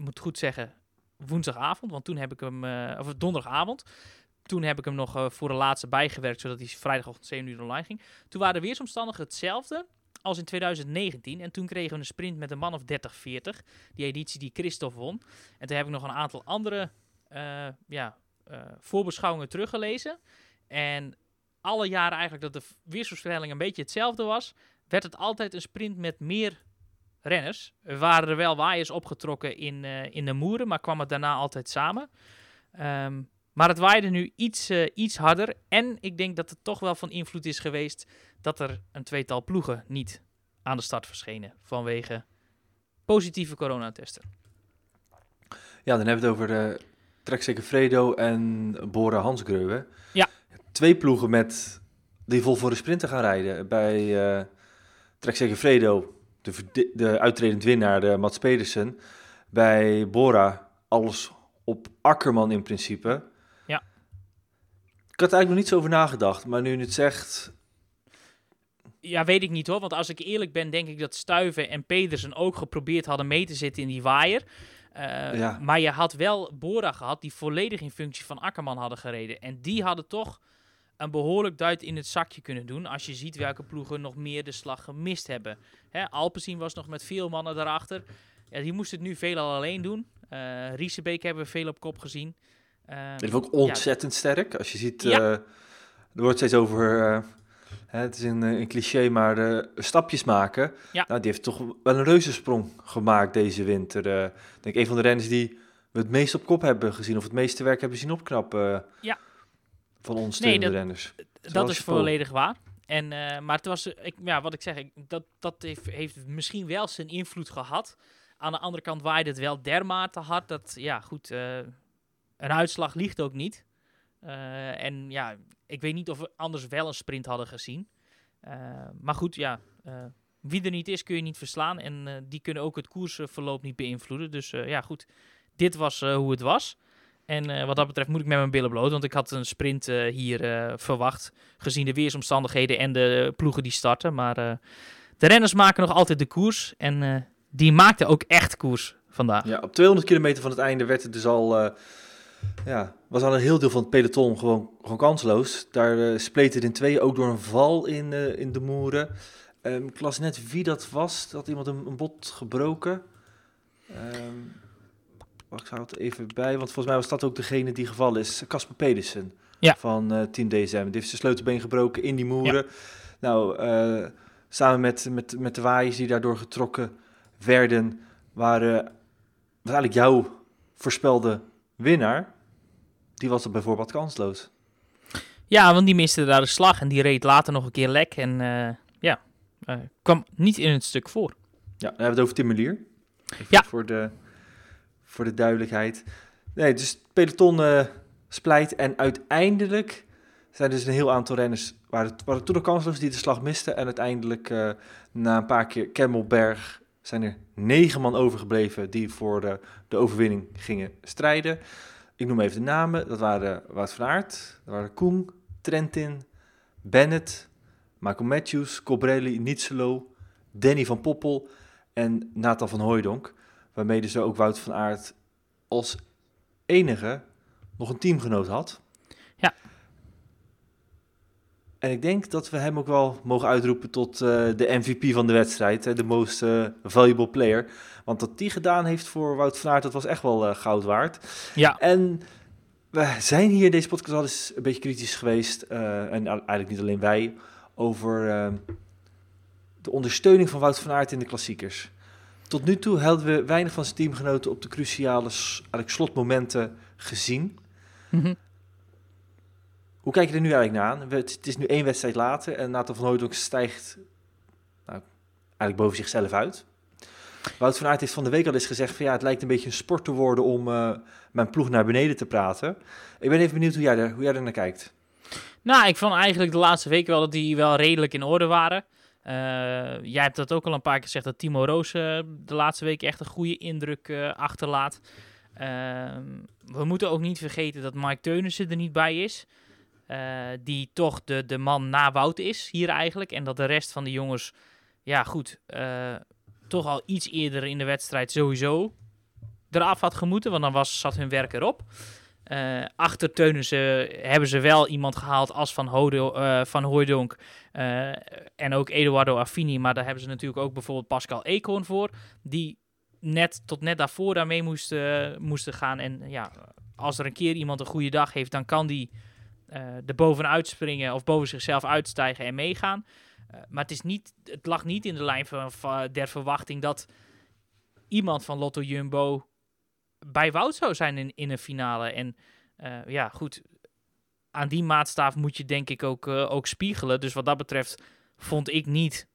ik moet goed zeggen, woensdagavond. Want toen heb ik hem, eh, of donderdagavond. Toen heb ik hem nog eh, voor de laatste bijgewerkt, zodat hij vrijdagochtend 7 uur online ging. Toen waren de weersomstandigheden hetzelfde als in 2019. En toen kregen we een sprint met een man of 30-40. Die editie die Christophe won. En toen heb ik nog een aantal andere ja, voorbeschouwingen teruggelezen. En alle jaren eigenlijk dat de weersvoorspelling een beetje hetzelfde was, werd het altijd een sprint met meer renners. Er waren er wel waaiers opgetrokken in, eh, in de moeren, maar kwam het daarna altijd samen. Ehm, maar het waaide nu iets, eh, iets harder. En ik denk dat het toch wel van invloed is geweest dat er een tweetal ploegen niet aan de start verschenen vanwege positieve coronatesten. Ja, dan hebben we het over uh, Trek Fredo en Bora Hansgreuwe. Ja. Twee ploegen met, die vol voor de sprinter gaan rijden. Bij uh, Trek Fredo, de, de uitredend winnaar, de Mats Pedersen. Bij Bora, alles op Akkerman in principe. Ja. Ik had er eigenlijk nog niet zo over nagedacht, maar nu je het zegt... Ja, weet ik niet hoor. Want als ik eerlijk ben, denk ik dat Stuiven en Pedersen ook geprobeerd hadden mee te zitten in die waaier. Uh, ja. Maar je had wel Bora gehad die volledig in functie van Akkerman hadden gereden. En die hadden toch een behoorlijk duit in het zakje kunnen doen. Als je ziet welke ploegen nog meer de slag gemist hebben. Hè, Alpecin was nog met veel mannen daarachter. Ja, die moest het nu veelal alleen doen. Uh, Riesebeek hebben we veel op kop gezien. Uh, dat is ook ontzettend ja. sterk. Als je ziet, ja. uh, er wordt steeds over, uh, hè, het is een, een cliché, maar stapjes maken. Ja. Nou, die heeft toch wel een reuzensprong gemaakt deze winter. Ik denk een van de renners die we het meest op kop hebben gezien, of het meeste werk hebben zien opknappen. ja. Van ons nee, dat, renners. Dat, dat is volledig waar. En, uh, maar het was, ik, ja, wat ik zeg, ik, dat, dat heeft, heeft misschien wel zijn invloed gehad. Aan de andere kant waaide het wel dermate hard dat, ja, goed, uh, een uitslag ligt ook niet. Uh, en ja, ik weet niet of we anders wel een sprint hadden gezien. Maar goed, ja, wie er niet is kun je niet verslaan. En die kunnen ook het koersverloop niet beïnvloeden. Dus ja, goed, dit was hoe het was. En wat dat betreft moet ik met mijn billen bloot, want ik had een sprint hier verwacht, gezien de weersomstandigheden en de ploegen die starten. Maar de renners maken nog altijd de koers en die maakten ook echt koers vandaag. Ja, op 200 kilometer van het einde werd het dus al, ja, was al een heel deel van het peloton gewoon, gewoon kansloos. Daar spleet het in tweeën, ook door een val in, in de moeren. Um, ik las net wie dat was, dat iemand een, bot gebroken. Um, ik zou het even bij, want volgens mij was dat ook degene die gevallen is. Casper Pedersen Ja. van eh, Team DSM. Die heeft zijn sleutelbeen gebroken in die moeren. Nou, eh, samen met, met, met de waaiers die daardoor getrokken werden, waren, was eigenlijk jouw voorspelde winnaar. Die was er bijvoorbeeld kansloos. Ja, want die miste daar de slag en die reed later nog een keer lek. En eh, ja, kwam niet in het stuk voor. Ja, dan hebben we het over Tim. Even Ja. Voor de, voor de duidelijkheid. Nee, dus het peloton eh, splijt. En uiteindelijk zijn dus een heel aantal renners... waren, waren toen kansloos die de slag misten. En uiteindelijk, eh, na een paar keer Kemmelberg... zijn er negen man overgebleven die voor de, de overwinning gingen strijden. Ik noem even de namen. Dat waren Wout van Aert, dat waren Koen, Trentin, Bennett... Michael Matthews, Colbrelli, Nietzelo, Danny van Poppel en Nathan van Hooijdonk. Waarmee dus ook Wout van Aert als enige nog een teamgenoot had. Ja. En ik denk dat we hem ook wel mogen uitroepen tot eh, de MVP van de wedstrijd. De most eh, valuable player. Want wat die gedaan heeft voor Wout van Aert, dat was echt wel eh, goud waard. Ja, En we zijn hier deze podcast al eens een beetje kritisch geweest. en eigenlijk niet alleen wij. Over de ondersteuning van Wout van Aert in de klassiekers. Tot nu toe hadden we weinig van zijn teamgenoten op de cruciale eigenlijk slotmomenten gezien. Mhm. Hoe kijk je er nu eigenlijk naar aan? Het is nu één wedstrijd later en Nathan van Hooydonk stijgt nou, eigenlijk boven zichzelf uit. Wout van Aert heeft van de week al eens gezegd van ja, het lijkt een beetje een sport te worden om eh, mijn ploeg naar beneden te praten. Ik ben even benieuwd hoe jij er, hoe jij er naar kijkt. Nou, ik vond eigenlijk de laatste weken wel dat die wel redelijk in orde waren. Eh, jij hebt dat ook al een paar keer gezegd, dat Timo Roos eh, de laatste weken echt een goede indruk eh, achterlaat. Ehm, we moeten ook niet vergeten dat Mike Teunissen er niet bij is. Die toch de, de man na Wout is hier eigenlijk. En dat de rest van de jongens, ja goed, toch al iets eerder in de wedstrijd sowieso eraf had gemoeten. Want dan was, zat hun werk erop. Eh, achter Teunissen hebben ze wel iemand gehaald als Van, Hodo, eh, van eh, en ook Eduardo Affini. Maar daar hebben ze natuurlijk ook bijvoorbeeld Pascal Eekhoorn voor. Die net tot net daarvoor daarmee moesten, moesten gaan. En ja, als er een keer iemand een goede dag heeft, dan kan die er bovenuit springen of boven zichzelf uitstijgen en meegaan. Maar het, is niet, het lag niet in de lijn van der verwachting dat iemand van Lotto Jumbo bij Wout zou zijn in, in een finale. En eh, ja, goed, aan die maatstaaf moet je denk ik ook, eh, ook spiegelen. Dus wat dat betreft vond ik niet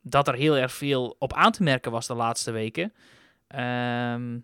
dat er heel erg veel op aan te merken was de laatste weken. Ehm,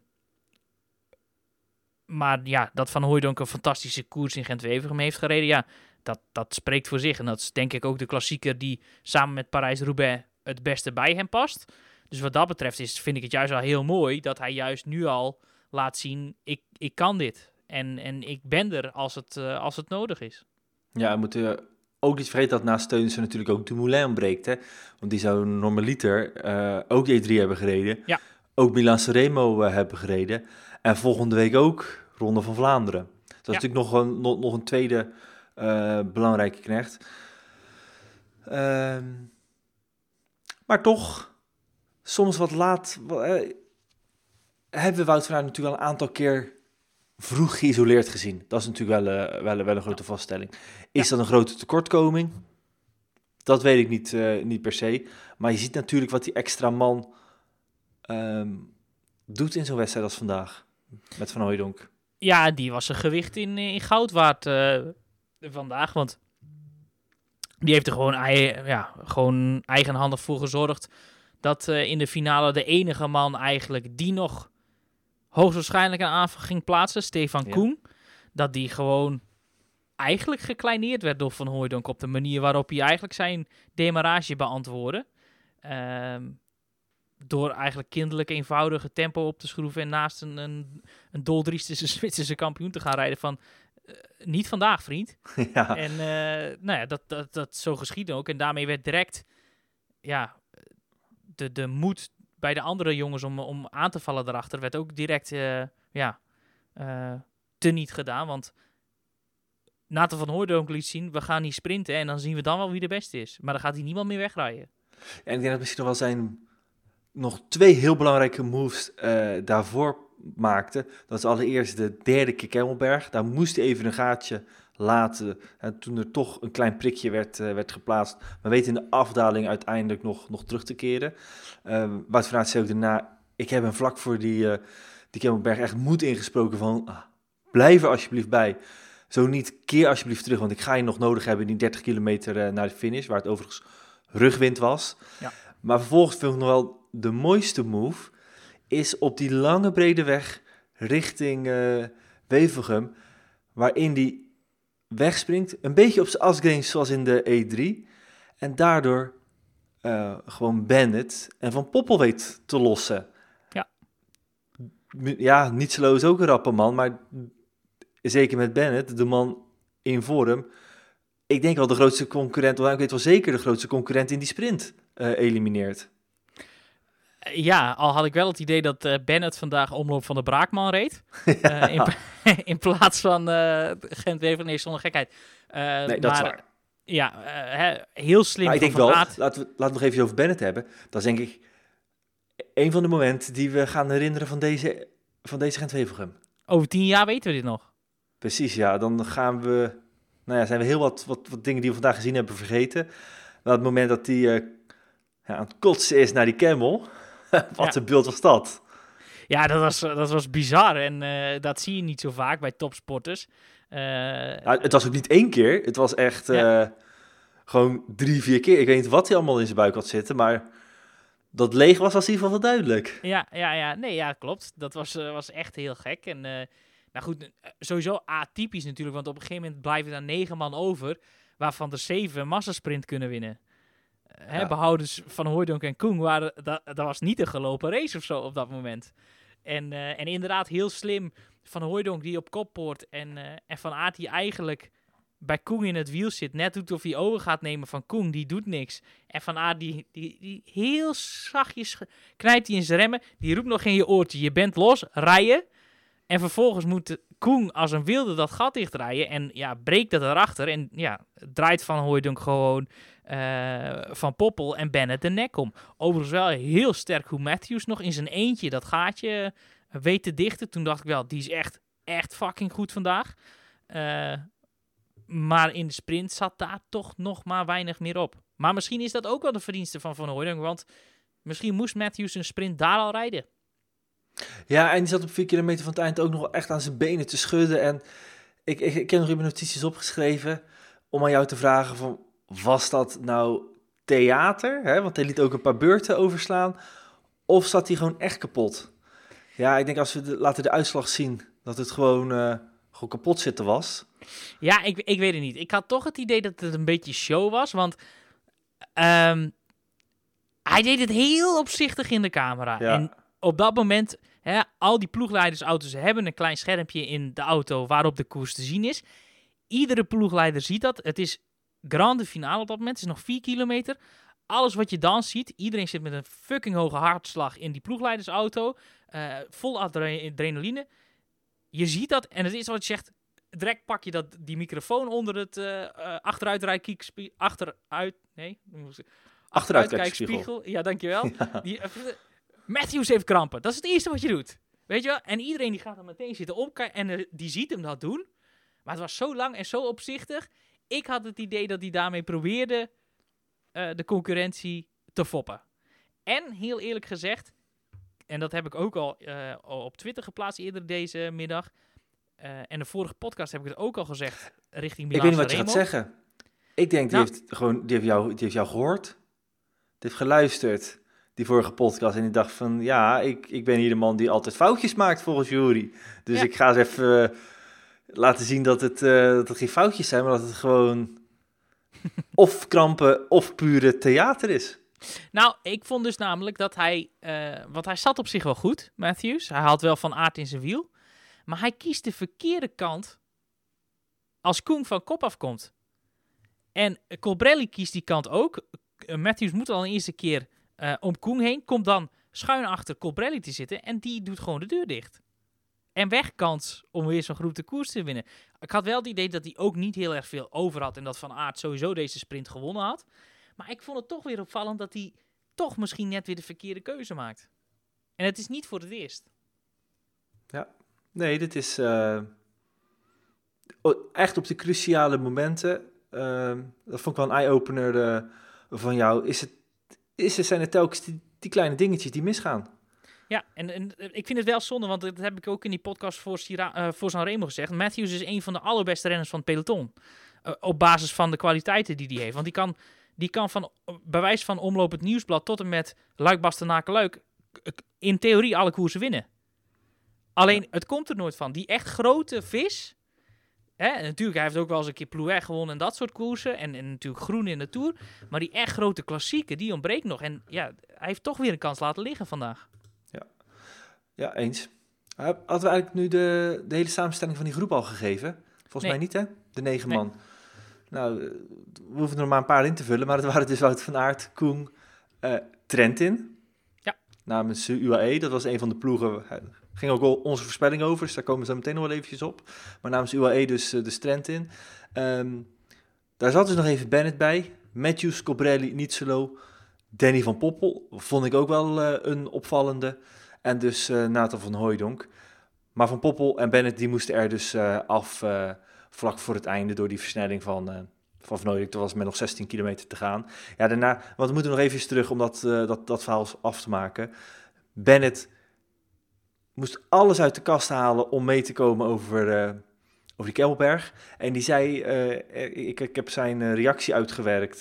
maar ja, dat Van Hooijdonk een fantastische koers in Gent-Wevergem heeft gereden, ja, dat, dat spreekt voor zich. En dat is denk ik ook de klassieker die samen met Parijs-Roubaix het beste bij hem past. Dus wat dat betreft is, vind ik het juist wel heel mooi dat hij juist nu al laat zien, ik, ik kan dit. En, en ik ben er als het, eh, als het nodig is. Ja, we moeten ook niet vergeten dat naast Teunissen natuurlijk ook Dumoulin ontbreekt. Hè? Want die zou normaliter eh ook E3 hebben gereden. Ja. Ook Milan Sanremo eh, hebben gereden. En volgende week ook Ronde van Vlaanderen. Dat is Ja. natuurlijk nog een, nog, nog een tweede belangrijke knecht. Ehm, maar toch, soms wat laat... hebben we Wout van Aert natuurlijk al een aantal keer vroeg geïsoleerd gezien. Dat is natuurlijk wel, eh, wel, wel een grote vaststelling. Is dat een grote tekortkoming? Dat weet ik niet, eh, niet per se. Maar je ziet natuurlijk wat die extra man ehm, doet in zo'n wedstrijd als vandaag. Met Van Hooijdonk. Ja, die was een gewicht in, in goud waard eh, vandaag. Want die heeft er gewoon, ei- ja, gewoon eigenhandig voor gezorgd dat eh, in de finale de enige man eigenlijk die nog hoogstwaarschijnlijk een aanval ging plaatsen, Stefan Ja. Koen, dat die gewoon eigenlijk gekleineerd werd door Van Hooijdonk op de manier waarop hij eigenlijk zijn demarrage beantwoordde. Ehm, door eigenlijk kinderlijk eenvoudige tempo op te schroeven en naast een, een, een Zwitserse kampioen te gaan rijden van eh, niet vandaag vriend. ja. En eh, nou ja, dat, dat, dat zo geschiedde ook. En daarmee werd direct ja, de, de moed bij de andere jongens om, om aan te vallen erachter werd ook direct eh, ja, eh, te niet gedaan. Want Nathan van Hooydonk liet zien, we gaan niet sprinten en dan zien we dan wel wie de beste is. Maar dan gaat hij niemand meer wegrijden. En ik denk dat misschien nog wel zijn nog twee heel belangrijke moves eh, daarvoor maakte. Dat is allereerst de derde keer Kemmelberg. Daar moest hij even een gaatje laten. En toen er toch een klein prikje werd, uh, werd geplaatst. Maar weet in de afdaling uiteindelijk nog, nog terug te keren. Uh, Wout van Aert zei ook daarna, ik heb een vlak voor die, uh, die Kemmelberg echt moed ingesproken van... Ah, blijf er alsjeblieft bij. Zo niet, keer alsjeblieft terug, want ik ga je nog nodig hebben in die 30 kilometer naar de finish. Waar het overigens rugwind was. Ja. Maar vervolgens vind ik nog wel de mooiste move is op die lange brede weg richting Wevelgem, waarin die wegspringt, een beetje op zijn asgains zoals in de E3, en daardoor uh, gewoon Bennett en Van Poppel weet te lossen. Ja. Ja, niet zo is ook een rappe man, maar zeker met Bennett, de man in vorm, ik denk wel de grootste concurrent, of ik weet wel zeker de grootste concurrent in die sprint uh, elimineert. Ja, al had ik wel het idee dat uh, Bennett vandaag omloop van de Braakman reed. ja. uh, in, in, plaats van uh, gent wever Nee, zonder gekheid. nee, dat maar, is waar. Ja, heel slim maar ik denk wel, laten we, laten we nog even over Bennett hebben. Dat is denk ik een van de momenten die we gaan herinneren van deze, van deze gent Over tien jaar weten we dit nog. Precies, ja. Dan gaan we... Nou ja, zijn we heel wat, wat, wat dingen die we vandaag gezien hebben vergeten. Maar het moment dat hij ja, aan het kotsen is naar die camel... Wat een beeld was dat? Ja, dat was, dat was bizar. En uh, dat zie je niet zo vaak bij topsporters. Uh, ja, het was ook niet één keer. Het was echt ja. uh, gewoon drie, vier keer. Ik weet niet wat hij allemaal in zijn buik had zitten, maar dat leeg was als in ieder geval wel duidelijk. Ja, ja, ja. Nee, ja, klopt. Dat was, was echt heel gek. En nou goed, sowieso atypisch natuurlijk, want op een gegeven moment blijven er negen man over, waarvan er zeven massasprint kunnen winnen hè, behoudens van Hooydonk en Koen waren, dat, dat was niet een gelopen race of zo op dat moment. En, uh, en inderdaad heel slim van Hooydonk die op kop poort en, uh, en van Aert die eigenlijk bij Koen in het wiel zit. Net doet of hij over gaat nemen van Koen, die doet niks. En van Aert die, die, die heel zachtjes knijpt hij in zijn remmen. Die roept nog in je oortje, je bent los, rijden. En vervolgens moet Koen als een wilde dat gat dichtrijden. En ja, breekt dat erachter. En ja, draait Van Hooydonk gewoon uh, Van Poppel en Bennett de nek om. Overigens wel heel sterk hoe Matthews nog in zijn eentje dat gaatje weet te dichten. Toen dacht ik wel, die is echt, echt fucking goed vandaag. Uh, maar in de sprint zat daar toch nog maar weinig meer op. Maar misschien is dat ook wel de verdienste van Van Hooydonk. Want misschien moest Matthews een sprint daar al rijden. Ja, en die zat op vier kilometer van het eind ook nog echt aan zijn benen te schudden. En ik, ik, ik heb nog mijn notities opgeschreven om aan jou te vragen van... Was dat nou theater? Hè? Want hij liet ook een paar beurten overslaan. Of zat hij gewoon echt kapot? Ja, ik denk als we de, laten de uitslag zien dat het gewoon, uh, gewoon kapot zitten was. Ja, ik, ik weet het niet. Ik had toch het idee dat het een beetje show was. Want um, hij deed het heel opzichtig in de camera. Ja. En op dat moment, hè, al die ploegleidersauto's hebben een klein schermpje in de auto waarop de koers te zien is. Iedere ploegleider ziet dat. Het is grande finale op dat moment. Het is nog 4 kilometer. Alles wat je dan ziet, iedereen zit met een fucking hoge hartslag in die ploegleidersauto. Uh, vol adrenaline. Je ziet dat en het is wat je zegt. Direct pak je dat, die microfoon onder het uh, achteruitkijkspiegel. Achteruit. Nee. Achteruitkijkspiegel. Ja, dankjewel. Ja. Die, Matthews heeft krampen. Dat is het eerste wat je doet. Weet je wel? En iedereen die gaat dan meteen zitten opkijken en die ziet hem dat doen. Maar het was zo lang en zo opzichtig. Ik had het idee dat hij daarmee probeerde uh, de concurrentie te foppen. En heel eerlijk gezegd, en dat heb ik ook al uh, op Twitter geplaatst eerder deze middag. Uh, en de vorige podcast heb ik het ook al gezegd richting Milan Ik weet niet wat je gaat zeggen. Ik denk, die, nou, heeft gewoon, die, heeft jou, die heeft jou gehoord. Die heeft geluisterd, die vorige podcast. En die dacht van, ja, ik, ik ben hier de man die altijd foutjes maakt volgens Jury. Dus ja. ik ga eens even laten zien dat het, uh, dat het geen foutjes zijn, maar dat het gewoon of krampen of pure theater is. Nou, ik vond dus namelijk dat hij, uh, want hij zat op zich wel goed, Matthews. Hij had wel van aard in zijn wiel. Maar hij kiest de verkeerde kant als Koen van kop afkomt. En Colbrelli kiest die kant ook. Matthews moet al een eerste keer uh, om Koen heen. Komt dan schuin achter Colbrelli te zitten. En die doet gewoon de deur dicht en wegkans om weer zo'n groep de koers te winnen. Ik had wel het idee dat hij ook niet heel erg veel over had en dat Van Aert sowieso deze sprint gewonnen had. Maar ik vond het toch weer opvallend dat hij toch misschien net weer de verkeerde keuze maakt. En het is niet voor het eerst. Ja, nee, dit is uh, echt op de cruciale momenten. Uh, dat vond ik wel een eye-opener uh, van jou. Is het, is zijn het telkens die kleine dingetjes die misgaan? Ja, en, en, ik vind het wel zonde, want dat heb ik ook in die podcast voor, Sira, voor Sanremo gezegd. Matthews is een van de allerbeste renners van het peloton. op basis van de kwaliteiten die hij heeft. Want die kan, die kan van bewijs van omloop het nieuwsblad tot en met Luik Bastenaken Luik in theorie alle koersen winnen. Alleen, het komt er nooit van. Die echt grote vis... Hè, natuurlijk, hij heeft ook wel eens een keer Plouet gewonnen en dat soort koersen. En, en natuurlijk groen in de Tour. Maar die echt grote klassieken, die ontbreekt nog. En ja, hij heeft toch weer een kans laten liggen vandaag. Ja, ja eens. Hadden we eigenlijk nu de, de hele samenstelling van die groep al gegeven? Volgens mij niet, hè? De negen man. Nou, we hoeven er maar een paar in te vullen. Maar het waren dus Wout van Aert, Koen, uh, Trentin namens UAE. Dat was een van de ploegen. ging ook al onze voorspelling over, dus daar komen ze meteen nog wel eventjes op. Maar namens UAE dus uh, de strand in. Ehm, daar zat dus nog even Bennett bij. Matthews, Cobrelli, Nietzelo, Danny van Poppel. Vond ik ook wel uh, een opvallende. En dus uh, Nathan van Hooijdonk. Maar Van Poppel en Bennett die moesten er dus af vlak voor het einde door die versnelling van van Vernooyek. Er was met nog 16 kilometer te gaan. Ja, daarna, want we moeten nog even terug om dat, uh, dat, dat verhaal af te maken. Bennett moest alles uit de kast halen om mee te komen over, over die Kemmelberg. En die zei, ik, ik heb zijn reactie uitgewerkt,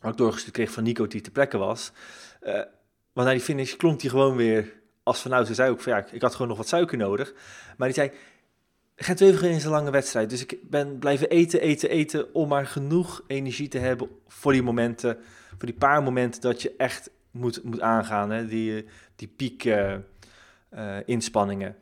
wat ik doorgestuurd kreeg van Nico die te plekke was. Want na die finish klonk hij gewoon weer als vanuit. Hij zei ook van ja, ik had gewoon nog wat suiker nodig. Maar die zei, Gent-Wevelgem is een lange wedstrijd, dus ik ben blijven eten, eten, eten om maar genoeg energie te hebben voor die momenten, voor die paar momenten dat je echt moet, moet aangaan, hè? die, die piek uh, uh, inspanningen.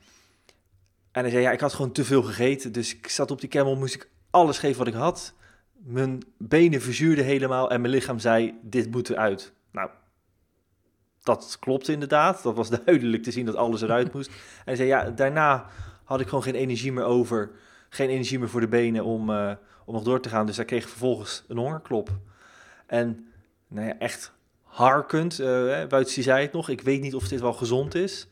En hij zei, ja, ik had gewoon te veel gegeten, dus ik zat op die camel, moest ik alles geven wat ik had. Mijn benen verzuurden helemaal en mijn lichaam zei, dit moet eruit. Nou, dat klopt inderdaad. Dat was duidelijk te zien dat alles eruit moest. En zei, ja, daarna had ik gewoon geen energie meer over. Geen energie meer voor de benen om, uh, om nog door te gaan. Dus hij kreeg vervolgens een hongerklop. En nou ja, echt harkend, uh, buiten zei het nog, ik weet niet of dit wel gezond is.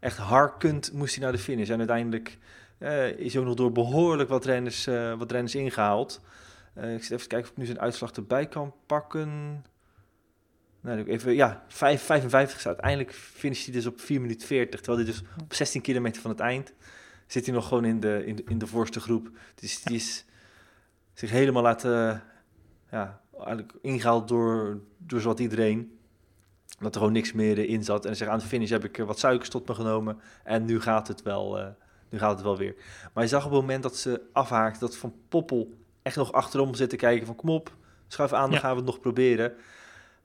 Echt harkend moest hij naar de finish. En uiteindelijk uh, is ook nog door behoorlijk wat renners, wat renners ingehaald. ik zit even kijken of ik nu zijn uitslag erbij kan pakken. Nou, even, ja, 5, 55 staat. Uiteindelijk finisht hij dus op 4 minuten 40, terwijl hij dus op 16 kilometer van het eind zit hij nog gewoon in de, in de, in de voorste groep. Dus die is zich helemaal laten, ja, eigenlijk ingehaald door, door zowat iedereen. Dat er gewoon niks meer in zat. En zeg aan de finish heb ik wat suikers tot me genomen. En nu gaat het wel, uh, nu gaat het wel weer. Maar je zag op het moment dat ze afhaakt, dat Van Poppel echt nog achterom zit te kijken van kom op, schuif aan, dan gaan we het nog proberen.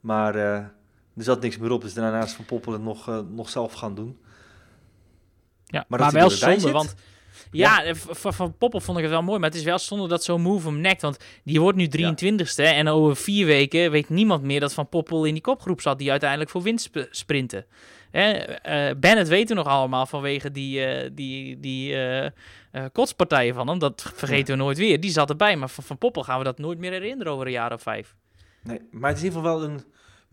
Maar uh, er zat niks meer op, dus daarna is Van Poppel het nog, uh, nog zelf gaan doen. Ja, maar, maar wel zonde, want... Ja, ja. Van, Poppel vond ik het wel mooi, maar het is wel zonde dat zo'n move hem nekt. Want die wordt nu 23ste en over vier weken weet niemand meer dat Van Poppel in die kopgroep zat die uiteindelijk voor winst sprinten. Hè, uh, Bennett weten nog allemaal vanwege die, uh, die, die uh, kotspartijen van hem. Dat vergeten we nooit weer. Die zat erbij, maar van, van Poppel gaan we dat nooit meer herinneren over een jaar of vijf. Nee, maar het is in ieder geval wel een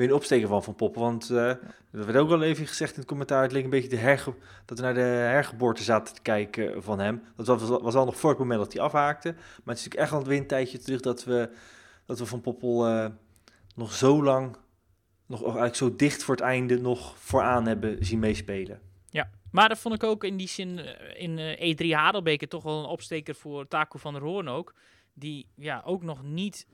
weer een opsteken van Van Poppen. Want uh, dat werd ook wel even gezegd in het commentaar. Het leek een beetje de herge dat we naar de hergeboorte zaten te kijken van hem. Dat was, was al nog voor het moment dat hij afhaakte. Maar het is natuurlijk echt al een tijdje terug dat we, dat we Van Poppel uh, nog zo lang, nog eigenlijk zo dicht voor het einde, nog vooraan hebben zien meespelen. Ja, maar dat vond ik ook in die zin eh, in E3 Hadelbeke toch wel een opsteker voor Taco van der Hoorn ook. Die ja, ook nog niet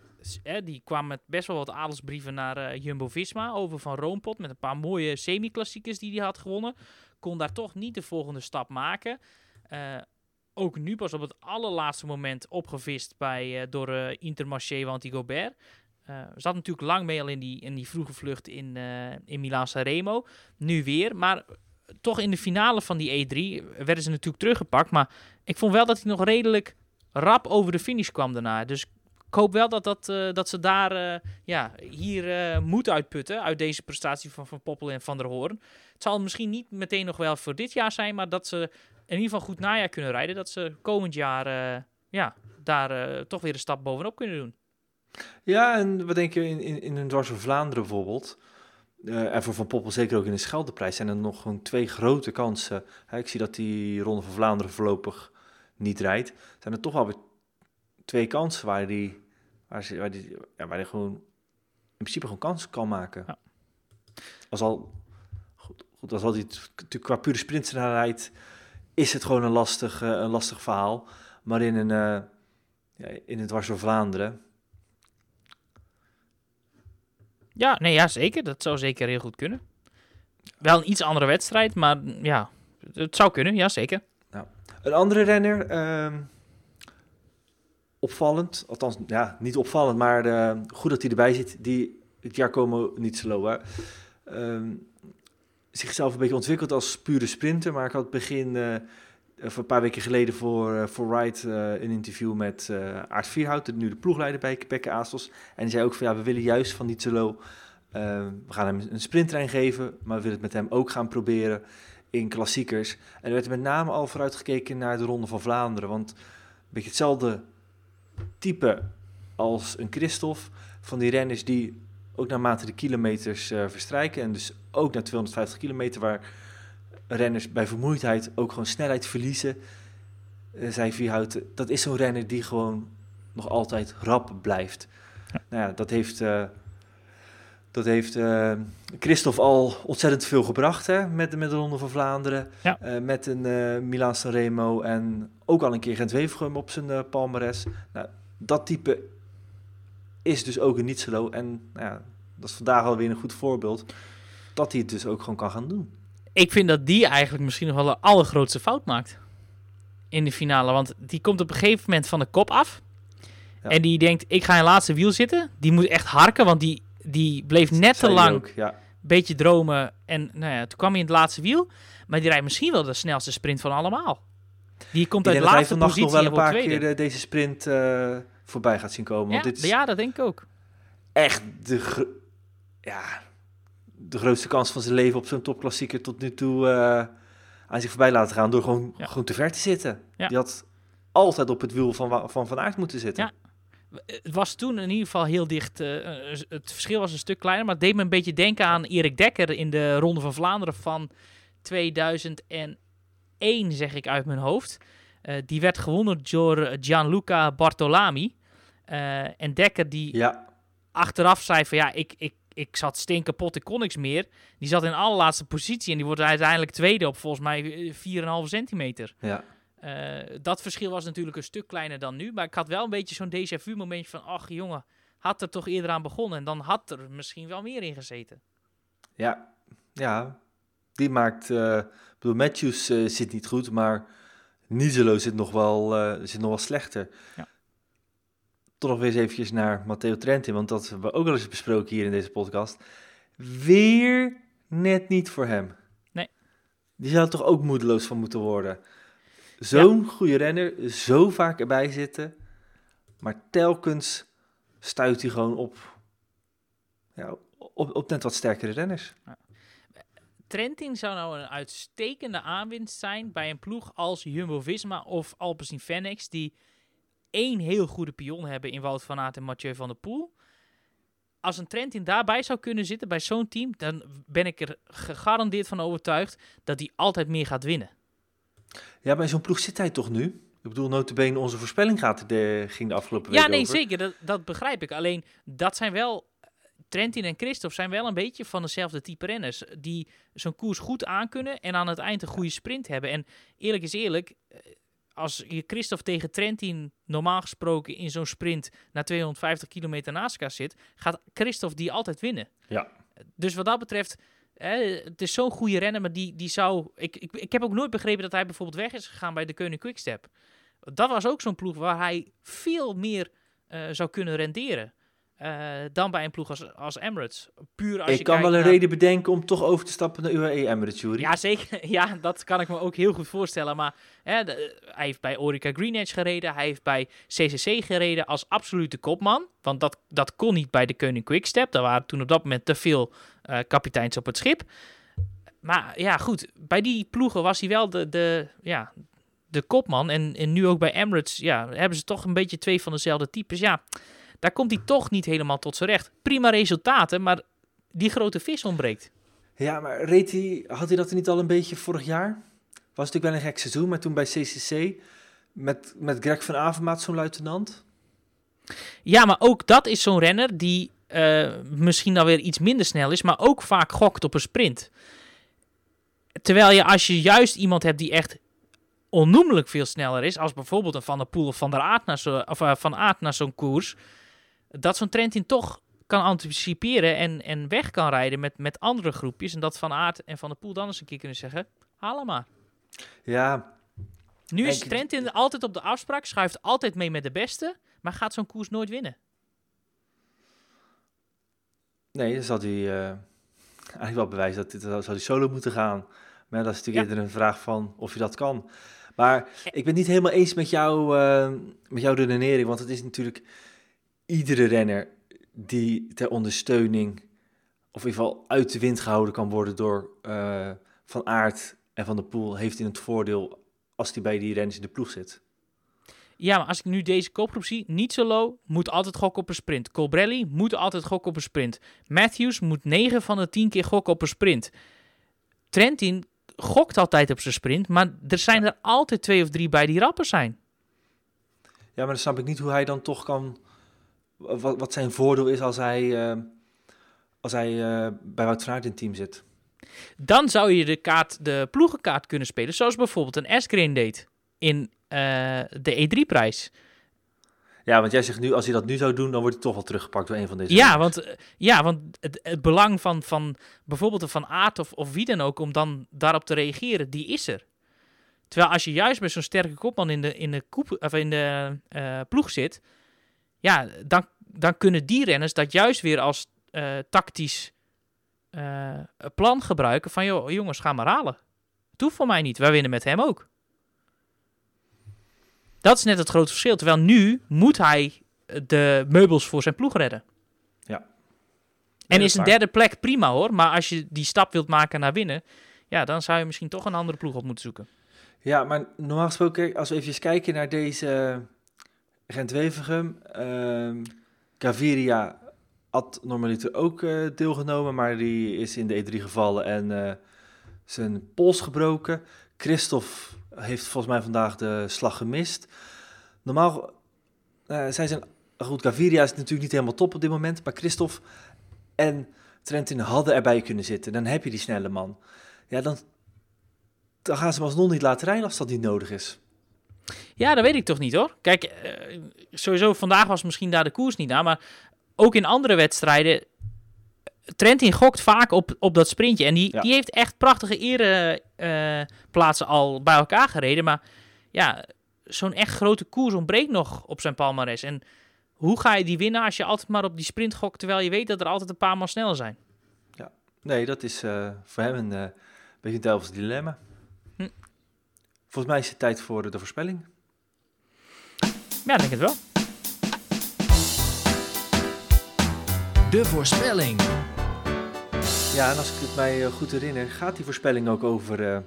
die kwam met best wel wat adelsbrieven naar uh, Jumbo-Visma over Van Roompot. Met een paar mooie semi-klassiekers die hij had gewonnen. Kon daar toch niet de volgende stap maken. Uh, ook nu pas op het allerlaatste moment opgevist bij, uh, door uh, Intermarché Wanty Gobert. zat natuurlijk lang mee al in die, in die vroege vlucht in, in Milaan Sanremo. Nu weer, maar toch in de finale van die E3 werden ze natuurlijk teruggepakt. Maar ik vond wel dat hij nog redelijk rap over de finish kwam daarna. Dus hoop wel dat, dat, uh, dat ze daar uh, ja, hier uh, moed uitputten uit deze prestatie van Van Poppel en Van der Hoorn. Het zal misschien niet meteen nog wel voor dit jaar zijn, maar dat ze in ieder geval goed najaar kunnen rijden. Dat ze komend jaar ja, daar toch weer een stap bovenop kunnen doen. Ja, en wat denk je in, in, in een Dwars van Vlaanderen bijvoorbeeld? eh, en voor Van Poppel zeker ook in de Scheldeprijs zijn er nog gewoon twee grote kansen. Hè, ik zie dat die Ronde van Vlaanderen voorlopig niet rijdt. Zijn er toch wel weer twee kansen waar die, waar ze, waar die, ja, waar die gewoon in principe gewoon kans kan maken. Ja. Als al, goed, goed, als al die natuurlijk qua pure sprintsnelheid is het gewoon een lastig, eh, een lastig verhaal. Maar in een, eh, ja, in het dwars door Vlaanderen, Ja, nee, ja, zeker. Dat zou zeker heel goed kunnen. Wel een iets andere wedstrijd, maar ja, het zou kunnen, ja, zeker. Een andere renner, ehm, opvallend, althans ja, niet opvallend, maar eh, goed dat hij erbij zit, die Giacomo Nizzolo. Ehm zichzelf een beetje ontwikkeld als pure sprinter, maar ik had het begin, eh, een paar weken geleden voor, eh, voor eh, een interview met eh Aart Vierhout, nu de ploegleider bij Bekke Aastos. En die zei ook van ja, we willen juist van Nizzolo, eh, we gaan hem een sprinttrein geven, maar we willen het met hem ook gaan proberen in klassiekers. En er werd met name al vooruitgekeken naar de Ronde van Vlaanderen. Want een beetje hetzelfde type als een Christophe. Van die renners die ook naarmate de kilometers eh, verstrijken. En dus ook naar 250 kilometer waar renners bij vermoeidheid ook gewoon snelheid verliezen. Uh, zei Vierhouten, dat is zo'n renner die gewoon nog altijd rap blijft. Nou ja, dat heeft... eh, dat heeft eh Christophe al ontzettend veel gebracht hè, met, de- met de Ronde van Vlaanderen. Ja. Met een Milaan Sanremo en ook al een keer Gent-Wevelgem op zijn eh, palmares. Nou, dat type is dus ook een Nietzsche. En nou ja, dat is vandaag alweer een goed voorbeeld dat hij het dus ook gewoon kan gaan doen. Ik vind dat die eigenlijk misschien nog wel de allergrootste fout maakt in de finale. Want die komt op een gegeven moment van de kop af. Ja. En die denkt, ik ga in het laatste wiel zitten. Die moet echt harken, want die, die bleef net te lang Ook, ja. beetje dromen. En nou ja, toen kwam hij in het laatste wiel. Maar die rijdt misschien wel de snelste sprint van allemaal. Die komt uit hij laatste vannacht nog positie wel en een paar tweede. keer de- deze sprint eh, voorbij gaat zien komen. ja, Want dit is ja, dat denk ik ook. echt de, ja, de grootste kans van zijn leven op zo'n topklassieker tot nu toe eh, aan zich voorbij laten gaan door gewoon, Ja. gewoon te ver te zitten. Ja. Die had altijd op het wiel van van, van Aert moeten zitten. Ja. Het was toen in ieder geval heel dicht. eh, eh, het verschil was een stuk kleiner. Maar het deed me een beetje denken aan Erik Dekker in de Ronde van Vlaanderen van 2001, zeg ik uit mijn hoofd. Eh, die werd gewonnen door Gianluca Bartolami. Eh, en Dekker die Ja, achteraf zei van ja, ik, ik, ik zat stinkapot, ik kon niks meer. Die zat in de allerlaatste positie en die wordt uiteindelijk tweede op volgens mij eh, 4,5 centimeter. ja. Eh, dat verschil was natuurlijk een stuk kleiner dan nu. Maar ik had wel een beetje zo'n déjà vu momentje van... ach jongen, had er toch eerder aan begonnen. En dan had er misschien wel meer in gezeten. Ja, ja. Die maakt. eh, ik bedoel, Matthews eh, zit niet goed, maar Nizelo zit nog wel, eh, zit nog wel slechter. Ja. Toch nog eens eventjes naar Matteo Trentin, want dat hebben we ook al eens besproken hier in deze podcast. Weer net niet voor hem. Nee. Die zou er toch ook moedeloos van moeten worden. Zo'n goede renner, zo vaak erbij zitten, maar telkens stuit hij gewoon op, ja, op, op net wat sterkere renners. Trentin zou nou een uitstekende aanwinst zijn... bij een ploeg als Jumbo-Visma of Alpecin Fenix... die één heel goede pion hebben in Wout van Aert en Mathieu van der Poel. Als een Trentin daarbij zou kunnen zitten bij zo'n team... dan ben ik er gegarandeerd van overtuigd... dat hij altijd meer gaat winnen. Ja, in zo'n ploeg zit hij toch nu? Ik bedoel, notabene onze voorspelling gaat de, ging de afgelopen week Ja, nee, over. zeker. Dat, dat begrijp ik. Alleen, dat zijn wel... Trentin en Christophe zijn wel een beetje van dezelfde type renners. Die zo'n koers goed aankunnen en aan het eind een goede sprint hebben. En eerlijk is eerlijk, eh, als je Christophe tegen Trentin normaal gesproken in zo'n sprint na 250 kilometer naast elkaar zit, gaat Christophe die altijd winnen. Ja. Dus wat dat betreft, hè, het is zo'n goede renner, maar die, die zou... Ik, ik, ik heb ook nooit begrepen dat hij bijvoorbeeld weg is gegaan bij de Koning Quickstep. Dat was ook zo'n ploeg waar hij veel meer eh, zou kunnen renderen. Eh, dan bij een ploeg als, als Emirates. Puur als je Ik kan kijkt wel een naar- reden bedenken om toch over te stappen naar UAE Emirates, Jury. Ja, zeker. Ja, dat kan ik me ook heel goed voorstellen. Maar hè, de- hij heeft bij Orica Green Edge gereden. Hij heeft bij CCC gereden als absolute kopman. Want dat, dat kon niet bij de Koning Quickstep. Daar waren toen op dat moment te veel eh, kapiteins op het schip. Maar ja, goed. Bij die ploegen was hij wel de, de, ja, de kopman. En, en nu ook bij Emirates ja, hebben ze toch een beetje twee van dezelfde types. Ja, daar komt hij toch niet helemaal tot zijn recht. Prima resultaten, maar die grote vis ontbreekt. Ja, maar reed hij, had hij dat niet al een beetje vorig jaar? Was natuurlijk wel een gek seizoen, maar toen bij CCC met, met Greg van Avermaat zo'n luitenant. Ja, maar ook dat is zo'n renner die uh, misschien dan weer iets minder snel is, maar ook vaak gokt op een sprint. Terwijl je als je juist iemand hebt die echt onnoemelijk veel sneller is, als bijvoorbeeld een Van der Poel of Van der Aert naar, zo, of, uh, van Aert naar zo'n koers, dat zo'n Trentin toch kan anticiperen en, en weg kan rijden met, met andere groepjes. En dat Van Aert en Van der Poel dan eens een keer kunnen zeggen, haal hem maar. Ja. Nu is Trentin altijd op de afspraak, schuift altijd mee met de beste, maar gaat zo'n koers nooit winnen. Nee, dan zal hij uh, eigenlijk wel bewijzen dat dit zou hij solo moeten gaan. Maar dat is natuurlijk eerder een vraag van of je dat kan. Maar ik ben niet helemaal eens met, jou, uh, met jouw redenering, want het is natuurlijk iedere renner die ter ondersteuning, of in ieder geval uit de wind gehouden kan worden door uh, Van Aert en Van der Poel, heeft in het voordeel als hij bij die renners in de ploeg zit. Ja, maar als ik nu deze kopgroep zie, niet zo low, moet altijd gokken op een sprint. Colbrelli moet altijd gokken op een sprint. Matthews moet 9 van de 10 keer gokken op een sprint. Trentin gokt altijd op zijn sprint, maar er zijn er altijd twee of drie bij die rapper zijn. Ja, maar dan snap ik niet hoe hij dan toch kan... Wat, wat zijn voordeel is als hij, uh, als hij uh, bij Wout van Aert in het team zit. Dan zou je de, kaart, de ploegenkaart kunnen spelen, zoals bijvoorbeeld een Esgreen deed in uh, de E3-prijs. Ja, want jij zegt nu, als hij dat nu zou doen, dan wordt hij toch wel teruggepakt door een van deze. Ja, want, ja, want het, het, belang van, van bijvoorbeeld een Van Aert of, of wie dan ook, om dan daarop te reageren, die is er. Terwijl als je juist met zo'n sterke kopman in de, in de, koep, of in de uh, ploeg zit, ja, dan, dan kunnen die renners dat juist weer als uh, tactisch uh, plan gebruiken van, joh, jongens, ga maar halen. Het hoeft voor mij niet, wij winnen met hem ook. Dat is net het grote verschil. Terwijl nu moet hij de meubels voor zijn ploeg redden. Ja. En is een derde plek prima hoor. Maar als je die stap wilt maken naar winnen, ja, dan zou je misschien toch een andere ploeg op moeten zoeken. Ja, maar normaal gesproken, als we even kijken naar deze Gent-Wevergem. Uh, Gaviria had normaliter ook uh, deelgenomen, maar die is in de E3 gevallen en uh, zijn pols gebroken. Christophe heeft volgens mij vandaag de slag gemist. Normaal uh, zij zijn... Goed, Gaviria is natuurlijk niet helemaal top op dit moment, maar Christophe en Trentin hadden erbij kunnen zitten. Dan heb je die snelle man. Ja, dan, dan gaan ze hem alsnog niet laten rijden als dat niet nodig is. Ja, dat weet ik toch niet hoor. Kijk, uh, sowieso vandaag was misschien daar de koers niet naar, maar ook in andere wedstrijden Trentin gokt vaak op, op dat sprintje. En die, ja. die heeft echt prachtige ereplaatsen uh, al bij elkaar gereden. Maar ja, zo'n echt grote koers ontbreekt nog op zijn palmares. En hoe ga je die winnen als je altijd maar op die sprint gokt... terwijl je weet dat er altijd een paar man sneller zijn? Ja, nee, dat is uh, voor hem een beetje een dilemma. Volgens mij is het tijd voor de voorspelling. Ja, denk het wel. De voorspelling. Ja, en als ik het mij goed herinner, gaat die voorspelling ook over uh,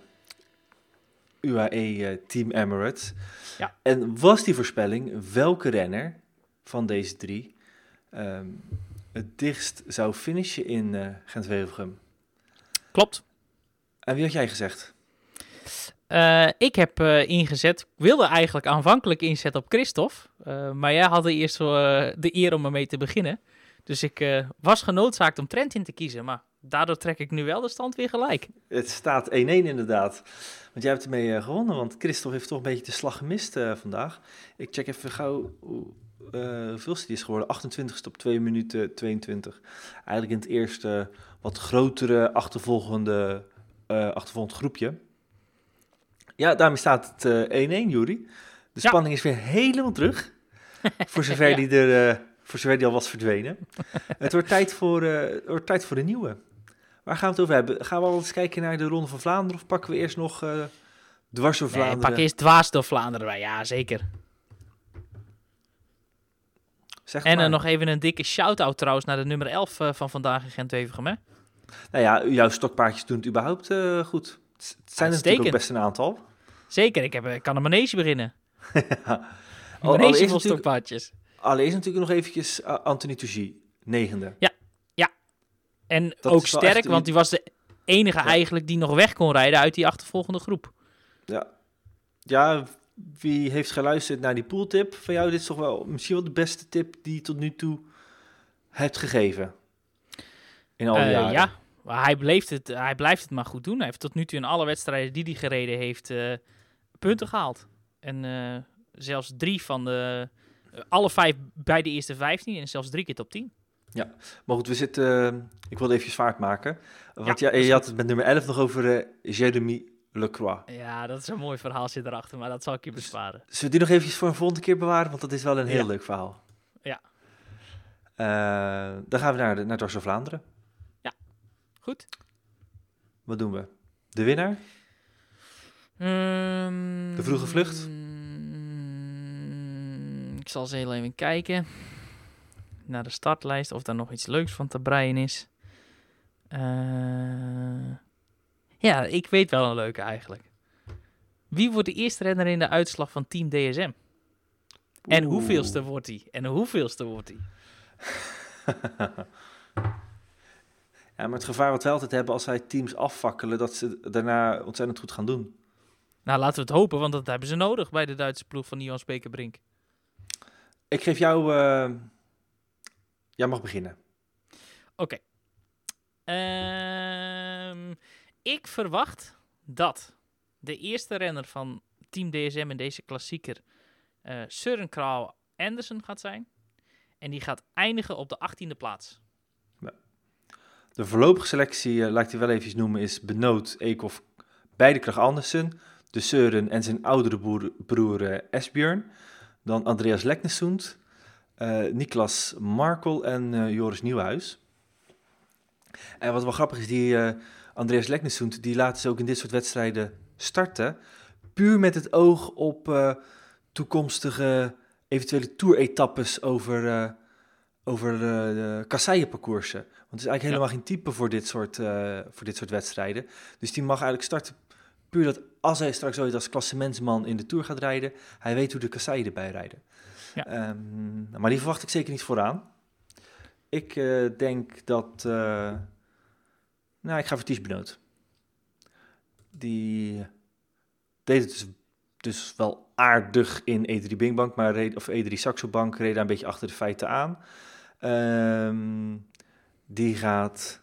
UAE uh, Team Emirates. Ja. En was die voorspelling welke renner van deze drie um, het dichtst zou finishen in uh, Gent-Wevelgem? Klopt. En wie had jij gezegd? Uh, ik heb uh, ingezet, wilde eigenlijk aanvankelijk inzetten op Christophe. Uh, maar jij had eerst de eer om ermee te beginnen. Dus ik was genoodzaakt om Trentin te kiezen. Maar daardoor trek ik nu wel de stand weer gelijk. Het staat 1-1 inderdaad. Want jij hebt ermee gewonnen, want Christophe heeft toch een beetje de slag gemist vandaag. Ik check even gauw hoe, hoeveel die is geworden. 28ste op 2 minuten 22. Eigenlijk in het eerste wat grotere achtervolgende, achtervolgend groepje. Ja, daarmee staat het 1-1, Juri. De spanning is weer helemaal terug. voor zover, ja. die er, voor zover die al was verdwenen. het wordt tijd voor, het wordt tijd voor de nieuwe. Waar gaan we het over hebben? Gaan we al eens kijken naar de Ronde van Vlaanderen of pakken we eerst nog uh, dwars door Vlaanderen? Nee, pak eerst dwars door Vlaanderen, ja zeker. Zeg en uh, nog even een dikke shout-out trouwens naar de nummer 11 uh, van vandaag in Gent-Wevergem, hè? Nou ja, jouw stokpaardjes doen het überhaupt uh, goed. Het zijn er natuurlijk ook best een aantal. Zeker, ik, heb, ik kan een manege beginnen. ja. Manege vol stokpaardjes. Allereerst natuurlijk nog eventjes Anthony Tougy, negende. Ja, ja. En Dat ook sterk, echt- want die was de enige Ja. eigenlijk die nog weg kon rijden uit die achtervolgende groep. Ja. ja, wie heeft geluisterd naar die pooltip van jou? Dit is toch wel misschien wel de beste tip die je tot nu toe hebt gegeven. In al die Eh, jaren. ja, hij, bleef het, hij blijft het maar goed doen. Hij heeft tot nu toe in alle wedstrijden die hij gereden heeft eh, punten gehaald. En eh, zelfs drie van de... eh, alle vijf bij de eerste 15 en zelfs drie keer top 10. Maar goed, we zitten... eh, ik wilde even vaart maken. Want Ja, ja, je had het met nummer 11 nog over Jeremy Lecroix. Ja, dat is een mooi verhaaltje erachter, maar dat zal ik je besparen. Zullen we die nog eventjes voor een volgende keer bewaren? Want dat is wel een heel Ja. leuk verhaal. Ja. Dan gaan we naar, de, naar Vlaanderen. Goed. Wat doen we? De winnaar? Ehm, De vroege vlucht? Ik zal eens heel even kijken naar de startlijst of daar nog iets leuks van te breien is. Eh, ja, ik weet wel een leuke eigenlijk. Wie wordt de eerste renner in de uitslag van Team DSM? En hoeveelste wordt hij? En hoeveelste wordt hij? Ja, maar het gevaar wat wij altijd hebben als wij teams afvakkelen, dat ze daarna ontzettend goed gaan doen. Nou, laten we het hopen, want dat hebben ze nodig bij de Duitse ploeg van Johan Spekerbrink. Ik geef jou... eh, jij mag beginnen. Oké. Ehm, ik verwacht dat de eerste renner van Team DSM in deze klassieker eh Søren Krauw Andersen gaat zijn. En die gaat eindigen op de 18e plaats. De voorlopige selectie, eh, laat ik die wel even noemen, is Benoot, Eekhoff, beide Krag Andersen, de Søren en zijn oudere broer, broer eh, Esbjörn. Dan Andreas Leknesund, eh, Niklas Markel en eh, Joris Nieuwhuis. En wat wel grappig is, die Andreas Leknesund, die laten ze ook in dit soort wedstrijden starten. Puur met het oog op toekomstige eventuele toeretappes over, eh over de, de kasseienparcoursen. Want het is eigenlijk helemaal geen type voor dit, soort, voor dit soort wedstrijden. Dus die mag eigenlijk starten puur dat als hij straks ooit als klassementsman in de Tour gaat rijden, hij weet hoe de kasseien erbij rijden. Ja. Ehm, maar die verwacht ik zeker niet vooraan. Ik eh, denk dat... eh, nou, ik ga voor Ties Benoot. Die deed het dus, dus wel aardig in E3 Bingbank, maar reed, of E3 Saxo Bank reed daar een beetje achter de feiten aan. Ehm, die gaat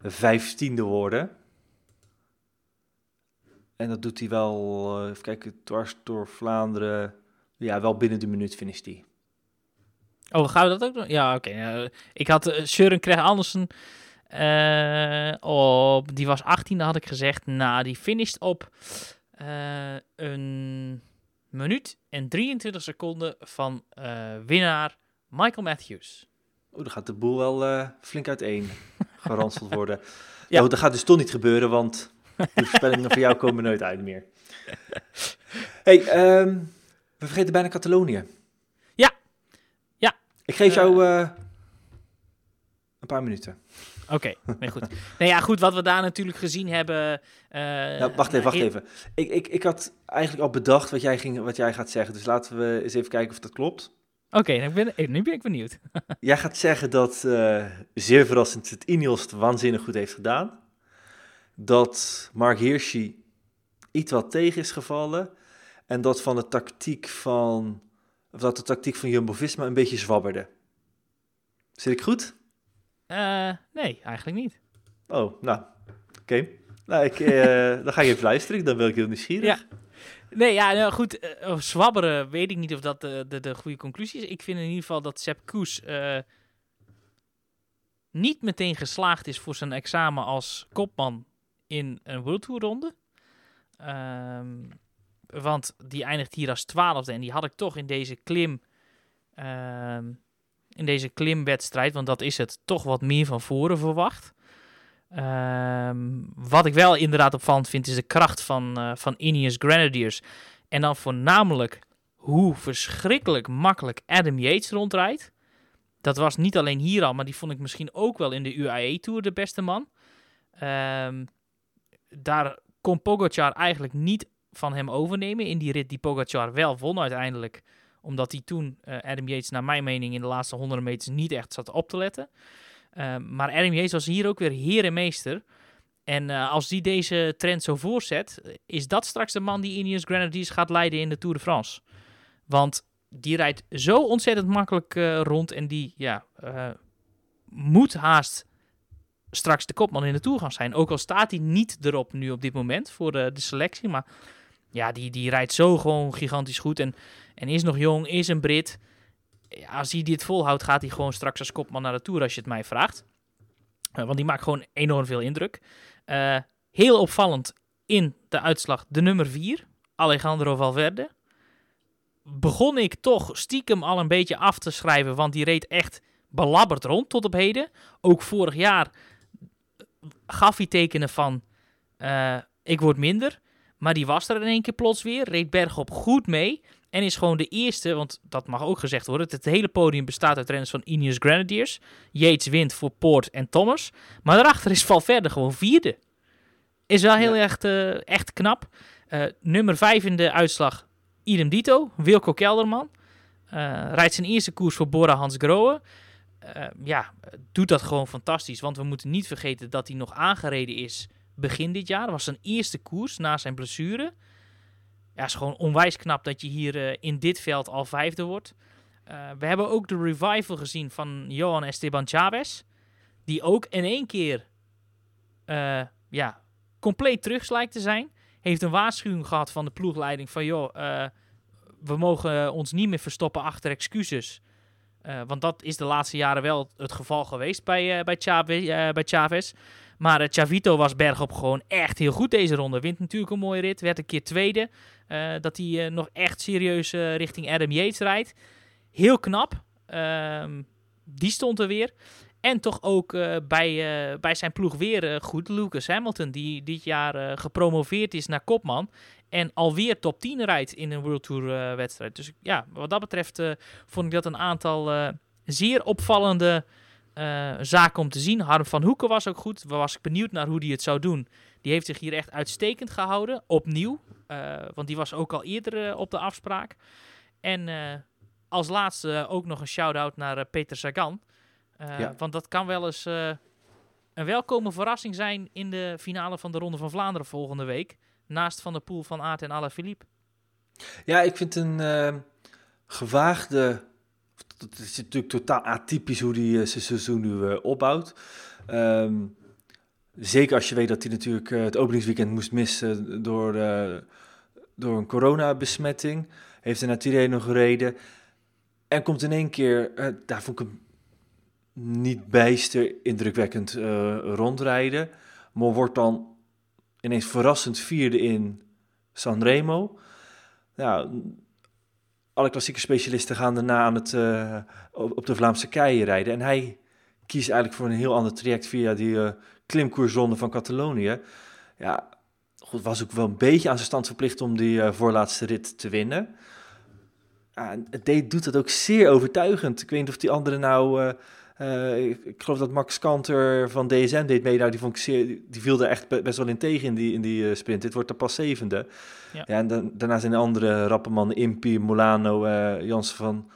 vijftiende worden. En dat doet hij wel, eh, even kijken, dwars door Vlaanderen. Ja, wel binnen de minuut finisht hij. Oh, gaan we dat ook doen? Ja, oké. eh, ik had uh, Søren Kreg Andersen op, die was 18e had ik gezegd. Nou, die finisht op een minuut en 23 seconden van winnaar Michael Matthews. Oeh, dan gaat de boel wel flink uiteen geranseld worden. Ja. ja. dat gaat dus toch niet gebeuren, want de voorspellingen van jou komen nooit uit meer. hey, ehm, we vergeten bijna Catalonië. Ja. Ja. Ik geef Eh. jou eh, een paar minuten. Oké, nee, goed. nou ja, goed, wat we daar natuurlijk gezien hebben... eh, Nou, wacht even, wacht in- even. Ik, ik, ik had eigenlijk al bedacht wat jij, ging, wat jij gaat zeggen, dus laten we eens even kijken of dat klopt. Oké, nou, ik ben, eh, nu ben ik benieuwd. Jij gaat zeggen dat eh, zeer verrassend het Ineos het waanzinnig goed heeft gedaan. Dat Mark Hirschi iets wat tegen is gevallen. En dat van de tactiek van, of dat de tactiek van Jumbo-Visma een beetje zwabberde. Zit ik goed? Eh, nee, eigenlijk niet. Oh, nou, oké. Nou, ik, eh, dan ga ik even luisteren, dan ben ik heel nieuwsgierig. Ja. Nee, ja, nou goed. eh, zwabberen weet ik niet of dat de, de, de goede conclusie is. Ik vind in ieder geval dat Sepp Koes niet meteen geslaagd is voor zijn examen als kopman in een World Tour ronde. Ehm, want die eindigt hier als twaalfde en die had ik toch in deze klim... ehm, in deze klimwedstrijd, want dat is het, toch wat meer van voren verwacht. Ehm, wat ik wel inderdaad opvallend vind, is de kracht van, eh van Ineos Grenadiers. En dan voornamelijk hoe verschrikkelijk makkelijk Adam Yates rondrijdt. Dat was niet alleen hier al, maar die vond ik misschien ook wel in de UAE Tour de beste man. Ehm, daar kon Pogacar eigenlijk niet van hem overnemen in die rit die Pogacar wel won uiteindelijk. Omdat hij toen, eh, Adam Yates naar mijn mening, in de laatste 100 meters niet echt zat op te letten. Uh, maar Adam Yates was hier ook weer heer en meester. En uh, als die deze trend zo voorzet, is dat straks de man die Ineos Grenadiers gaat leiden in de Tour de France. Want die rijdt zo ontzettend makkelijk uh, rond en die ja, moet haast straks de kopman in de Tour gaan zijn. Ook al staat hij niet erop nu op dit moment voor de, de selectie. Maar ja, die, die rijdt zo gewoon gigantisch goed. En, en is nog jong, is een Brit. Als hij dit volhoudt, gaat hij gewoon straks als kopman naar de Tour, als je het mij vraagt. Uh, want die maakt gewoon enorm veel indruk. Uh, heel opvallend in de uitslag de nummer 4, Alejandro Valverde. Begon ik toch stiekem al een beetje af te schrijven, want die reed echt belabberd rond tot op heden. Ook vorig jaar gaf hij tekenen van uh, ik word minder. Maar die was er in één keer plots weer. Reed bergop goed mee. En is gewoon de eerste, want dat mag ook gezegd worden. Het hele podium bestaat uit renners van Ineos Grenadiers. Yates wint voor Poort en Thomas. Maar daarachter is Valverde gewoon vierde. Is wel heel ja. echt, uh, echt knap. Uh, nummer 5 in de uitslag, idem dito. Wilco Kelderman. Uh, rijdt zijn eerste koers voor Bora Hans Grohe. Ja, doet dat gewoon fantastisch. Want we moeten niet vergeten dat hij nog aangereden is begin dit jaar. Dat was zijn eerste koers na zijn blessure. Ja, is gewoon onwijs knap dat je hier uh, in dit veld al vijfde wordt. Uh, we hebben ook de revival gezien van Johan Esteban Chavez. Die ook in één keer uh, ja, compleet terug lijkt te zijn. Heeft een waarschuwing gehad van de ploegleiding van... joh, we mogen ons niet meer verstoppen achter excuses. Want dat is de laatste jaren wel het geval geweest bij, bij, Chavez, bij Chavez. Maar uh, Chavito was bergop gewoon echt heel goed deze ronde. Wint natuurlijk een mooie rit. Werd een keer tweede. Uh, dat hij uh, nog echt serieus richting Adam Yates rijdt. Heel knap. Ehm, die stond er weer. En toch ook bij, bij zijn ploeg weer goed. Lucas Hamilton, die dit jaar gepromoveerd is naar kopman. En alweer top 10 rijdt in een World Tour wedstrijd. Dus ja, wat dat betreft vond ik dat een aantal zeer opvallende zaken om te zien. Harm van Hoeken was ook goed. Was ik benieuwd naar hoe hij het zou doen. Die heeft zich hier echt uitstekend gehouden. Opnieuw. Want die was ook al eerder op de afspraak. En als laatste ook nog een shout-out naar Peter Sagan. Ja. Want dat kan wel eens een welkome verrassing zijn in de finale van de Ronde van Vlaanderen volgende week. Naast Van de Poel van Aert en Alaphilippe. Ja, ik vind een gewaagde het is natuurlijk totaal atypisch hoe hij zijn seizoen nu uh, opbouwt. Um, zeker als je weet dat hij natuurlijk uh, het openingsweekend moest missen door, uh, door een coronabesmetting. Heeft hij naar Tirreno gereden. En komt in één keer, daar vond ik hem niet bijster indrukwekkend rondrijden. Maar wordt dan ineens verrassend vierde in Sanremo. Nou, alle klassieke specialisten gaan daarna aan het, uh, op de Vlaamse keien rijden. En hij kiest eigenlijk voor een heel ander traject via die uh, van Catalonië. Ja, goed, was ook wel een beetje aan zijn stand verplicht om die uh, voorlaatste rit te winnen. Het doet dat ook zeer overtuigend. Ik weet niet of die andere nou uh, ik, ik, geloof dat Max Kanter van DSM deed mee. Nou, die, vond ik zeer, die viel er echt best wel in tegen in die, in die uh, sprint. Dit wordt er pas zevende. Ja. ja en dan, daarna zijn de andere rappenmannen Impi, Molano, uh, Jansen van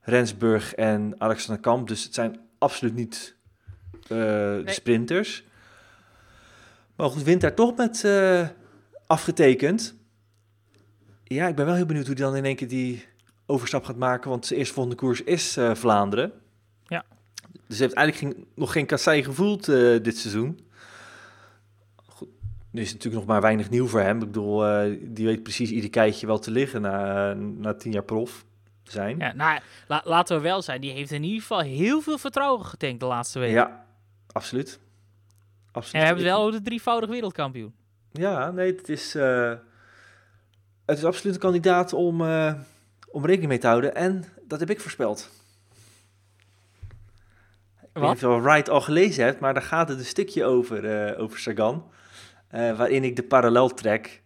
Rensburg en Alexander Kamp. Dus het zijn absoluut niet nee. sprinters. Maar goed, wint daar toch met afgetekend. Ja, ik ben wel heel benieuwd hoe hij dan in één keer die overstap gaat maken. Want zijn eerstvolgende koers is Vlaanderen. Dus hij heeft eigenlijk geen, nog geen kassei gevoeld uh, dit seizoen. Goed, nu is het natuurlijk nog maar weinig nieuw voor hem. Ik bedoel, uh, die weet precies ieder keitje wel te liggen na, na tien jaar prof zijn. Ja, nou, la, laten we wel zijn. Die heeft in ieder geval heel veel vertrouwen getankt de laatste weken. Ja, absoluut. absoluut. En we hebben wel de drievoudig wereldkampioen. Ja, nee, het is, uh, het is absoluut een kandidaat om, om rekening mee te houden. En dat heb ik voorspeld. Ik weet niet of je Wright al gelezen hebt, maar daar gaat het een stukje over, uh, over Sagan. Uh, waarin ik de parallel trek.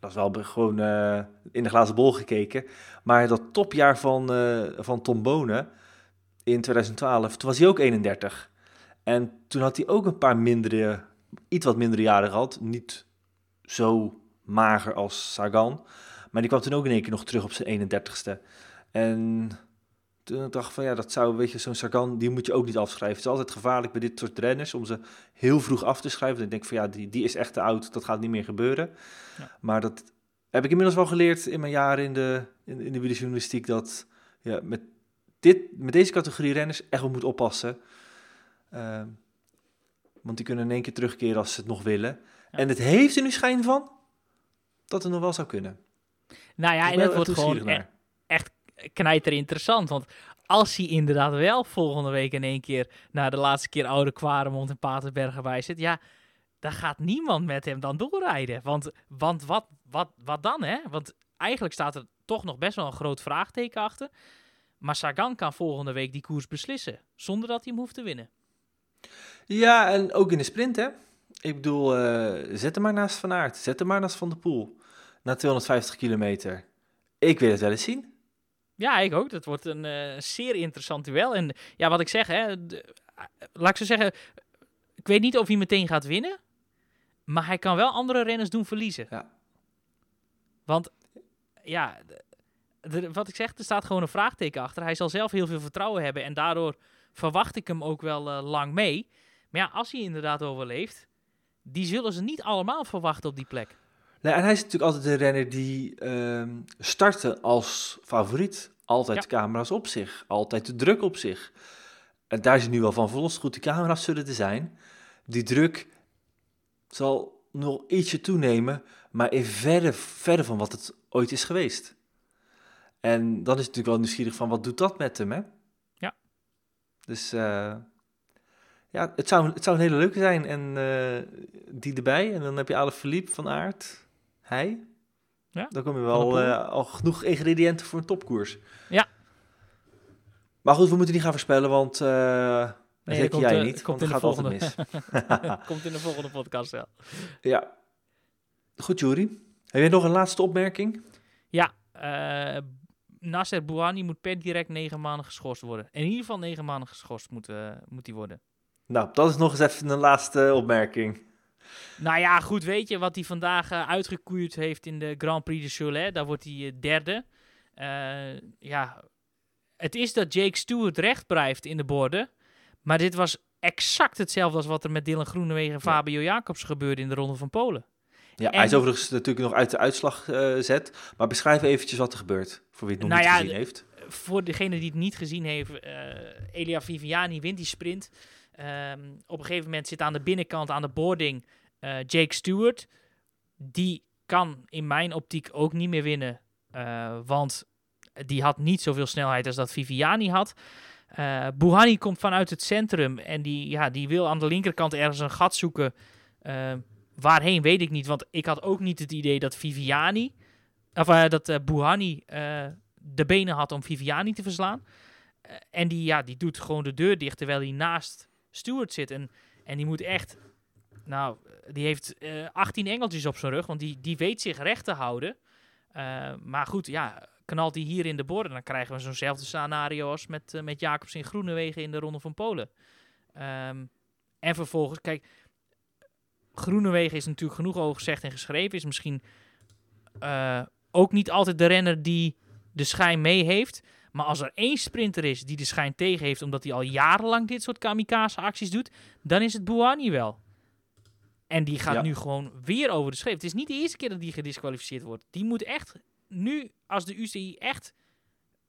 Dat is wel gewoon uh, in de glazen bol gekeken. Maar dat topjaar van, van Tom Bonen in 2012, toen was hij ook 31. En toen had hij ook een paar mindere, iets wat mindere jaren gehad. Niet zo mager als Sagan. Maar die kwam toen ook in één keer nog terug op zijn 31ste. En toen dacht ik van ja, dat zou, weet je, zo'n Sagan, die moet je ook niet afschrijven. Het is altijd gevaarlijk bij dit soort renners om ze heel vroeg af te schrijven. Dan denk ik van ja, die, die is echt te oud, dat gaat niet meer gebeuren. Ja. Maar dat heb ik inmiddels wel geleerd in mijn jaren in de, in, in de wielerjournalistiek, dat ja, met, dit, met deze categorie renners echt wel moet oppassen. Ehm, want die kunnen in één keer terugkeren als ze het nog willen. Ja. En het heeft er nu schijn van dat het nog wel zou kunnen. Nou ja, en het wordt gewoon nieuwsgierig e- naar. echt knijter interessant. Want als hij inderdaad wel volgende week in één keer naar de laatste keer Oude Kwaremond en Paterbergen bij zit, ja, dan gaat niemand met hem dan doorrijden. Want, want wat, wat, wat dan, hè? Want eigenlijk staat er toch nog best wel een groot vraagteken achter. Maar Sagan kan volgende week die koers beslissen, zonder dat hij hem hoeft te winnen. Ja, en ook in de sprint, hè. Ik bedoel, eh, zet hem maar naast Van Aert. Zet hem maar naast Van der Poel. Na 250 kilometer. Ik wil het wel eens zien. Ja, ik ook. Dat wordt een eh, zeer interessant duel. En ja, wat ik zeg, hè, de- eh, laat ik zo zeggen, ik weet niet of hij meteen gaat winnen, maar hij kan wel andere renners doen verliezen. Ja. Want ja, wat ik zeg, er staat gewoon een vraagteken achter. Hij zal zelf heel veel vertrouwen hebben en daardoor verwacht ik hem ook wel eh, lang mee. Maar ja, als hij inderdaad overleeft, die zullen ze niet allemaal verwachten op die plek. Nee, en hij is natuurlijk altijd de renner die ehm startte als favoriet. Altijd Ja. de camera's op zich. Altijd de druk op zich. En daar is hij nu wel van verlost. Goed, die camera's zullen er zijn. Die druk zal nog ietsje toenemen, maar in verre, verre van wat het ooit is geweest. En dan is het natuurlijk wel nieuwsgierig van, wat doet dat met hem, hè? Ja. Dus eh, ja, het zou, het zou een hele leuke zijn. En eh, die erbij. En dan heb je alle Philippe van Aert. Hij. Ja, Dan kom je wel eh, al genoeg ingrediënten voor een topkoers. Ja. Maar goed, we moeten niet gaan voorspellen, want eh Nee, dat komt, jij eh, niet. komt want het gaat altijd mis. Komt in de volgende podcast wel. ja. Goed, Juri. Heb jij nog een laatste opmerking? Ja, Nasser Bouhanni moet per direct negen maanden geschorst worden. In ieder geval negen maanden geschorst moet, moet hij worden. Nou, dat is nog eens even een laatste opmerking. Nou ja, goed, weet je wat hij vandaag uitgekoerd heeft in de Grand Prix de Cholet? Daar wordt hij eh, derde. Eh, ja, het is dat Jake Stewart recht blijft in de borden. Maar dit was exact hetzelfde als wat er met Dylan Groenewegen en Fabio Jacobs gebeurde in de Ronde van Polen. Ja, En- hij is overigens natuurlijk nog uit de uitslag eh zet. Maar beschrijf eventjes wat er gebeurt, voor wie het nog Nou niet ja, gezien heeft. voor degene die het niet gezien heeft, eh, Elia Viviani wint die sprint. Ehm, op een gegeven moment zit aan de binnenkant, aan de boarding, eh, Jake Stewart. Die kan in mijn optiek ook niet meer winnen. eh, want die had niet zoveel snelheid als dat Viviani had. Eh Bouhanni komt vanuit het centrum en die, ja, die wil aan de linkerkant ergens een gat zoeken. Waarheen weet ik niet, want ik had ook niet het idee dat Viviani, of eh, dat Bouhanni eh, de benen had om Viviani te verslaan. En die, ja, die doet gewoon de deur dicht terwijl hij naast Stewart zit. En, en die moet echt, nou, die heeft eh 18 engeltjes op zijn rug, want die, die weet zich recht te houden. Eh, maar goed, ja, knalt hij hier in de borden, dan krijgen we zo'nzelfde scenario als met, eh, met Jacobs in Groenewegen in de Ronde van Polen. Ehm, en vervolgens, kijk, Groenewegen is natuurlijk genoeg over gezegd en geschreven. Is misschien eh, ook niet altijd de renner die de schijn mee heeft. Maar als er één sprinter is die de schijn tegen heeft, omdat hij al jarenlang dit soort kamikaze-acties doet, dan is het Bouhanni wel. En die gaat Ja. nu gewoon weer over de schreef. Het is niet de eerste keer dat die gedisqualificeerd wordt. Die moet echt, nu als de UCI echt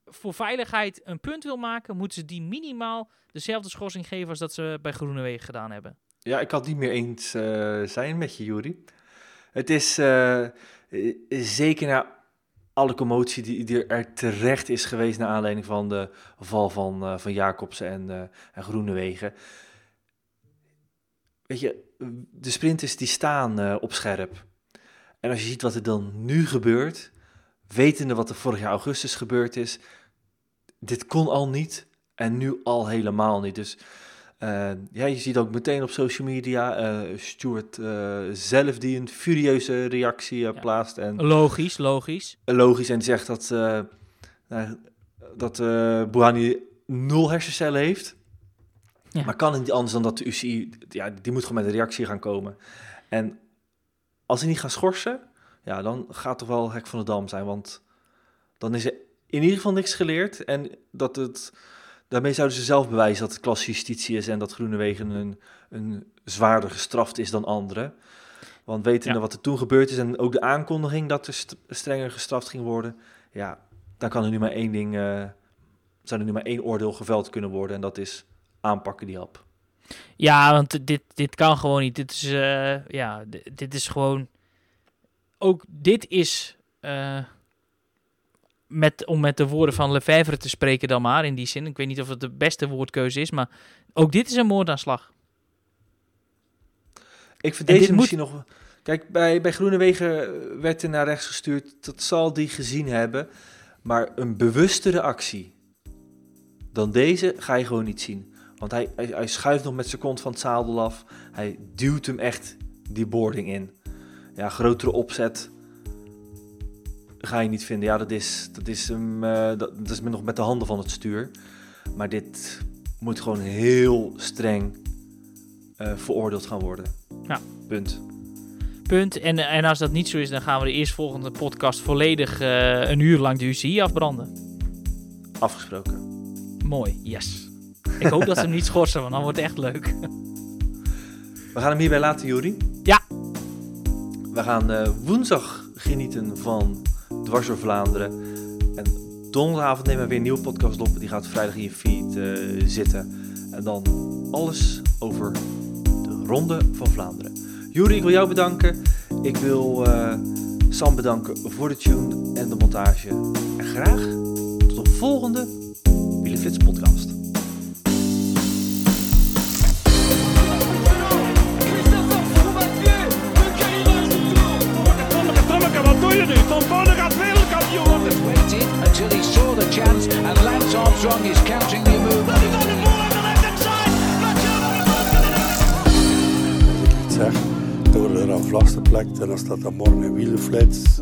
voor veiligheid een punt wil maken, moeten ze die minimaal dezelfde schorsing geven als dat ze bij Groenewegen gedaan hebben. Ja, ik kan het niet meer eens eh, zijn met je, Juri. Het is eh, eh, zeker na alle commotie die, die er terecht is geweest... naar aanleiding van de val van, van Jacobsen en, en Groenewegen. Weet je, de sprinters die staan eh, op scherp. En als je ziet wat er dan nu gebeurt... wetende wat er vorig jaar augustus gebeurd is... dit kon al niet en nu al helemaal niet. Dus... Uh, ja, je ziet ook meteen op social media uh, Stuart uh, zelf die een furieuze reactie Ja. plaatst. En Logisch, logisch. logisch en die zegt dat, uh, dat Bouhanni nul hersencellen heeft. Ja. Maar kan het niet anders dan dat de UCI, ja, die moet gewoon met een reactie gaan komen. En als ze niet gaan schorsen, ja, dan gaat toch wel hek van de dam zijn. Want dan is er in ieder geval niks geleerd. En dat het, daarmee zouden ze zelf bewijzen dat het klas justitie is en dat Groenewegen een, een zwaarder gestraft is dan anderen. Want wetende Ja. wat er toen gebeurd is en ook de aankondiging dat er st- strenger gestraft ging worden, ja, dan kan er nu maar één ding, eh, zou er nu maar één oordeel geveld kunnen worden en dat is aanpakken die hap. Ja, want dit, dit kan gewoon niet. Dit is, eh, ja, dit is gewoon. Ook dit is. eh, met, om met de woorden van Lefebvre te spreken, dan maar in die zin. Ik weet niet of het de beste woordkeuze is, maar ook dit is een moordaanslag. Ik vind En deze misschien nog. Kijk, bij, bij Groenewegen werd er naar rechts gestuurd. Dat zal die gezien hebben. Maar een bewustere actie dan deze ga je gewoon niet zien. Want hij, hij, hij schuift nog met zijn kont van het zadel af. Hij duwt hem echt die boarding in. Ja, grotere opzet ga je niet vinden. Ja, dat is, dat is, hem, eh, dat, dat is nog met de handen van het stuur. Maar dit moet gewoon heel streng eh, veroordeeld gaan worden. Ja. Punt. Punt. En, en als dat niet zo is, dan gaan we de eerstvolgende podcast volledig eh, een uur lang de UCI afbranden. Afgesproken. Mooi, yes. Ik hoop dat ze hem niet schorsen, want dan wordt het echt leuk. We gaan hem hierbij laten, Juri. Ja. We gaan eh, woensdag genieten van Dwars door Vlaanderen. En donderdagavond nemen we weer een nieuwe podcast op. Die gaat vrijdag in je feed eh, zitten. En dan alles over de Ronde van Vlaanderen. Juri, ik wil jou bedanken. Ik wil eh, Sam bedanken voor de tune en de montage. En graag tot de volgende Wielenflits podcast. Waited until he saw the chance, and Lance Armstrong is counting the move. ik iets zeg, door er aan vast te plek en dan staat er morgen een wielflits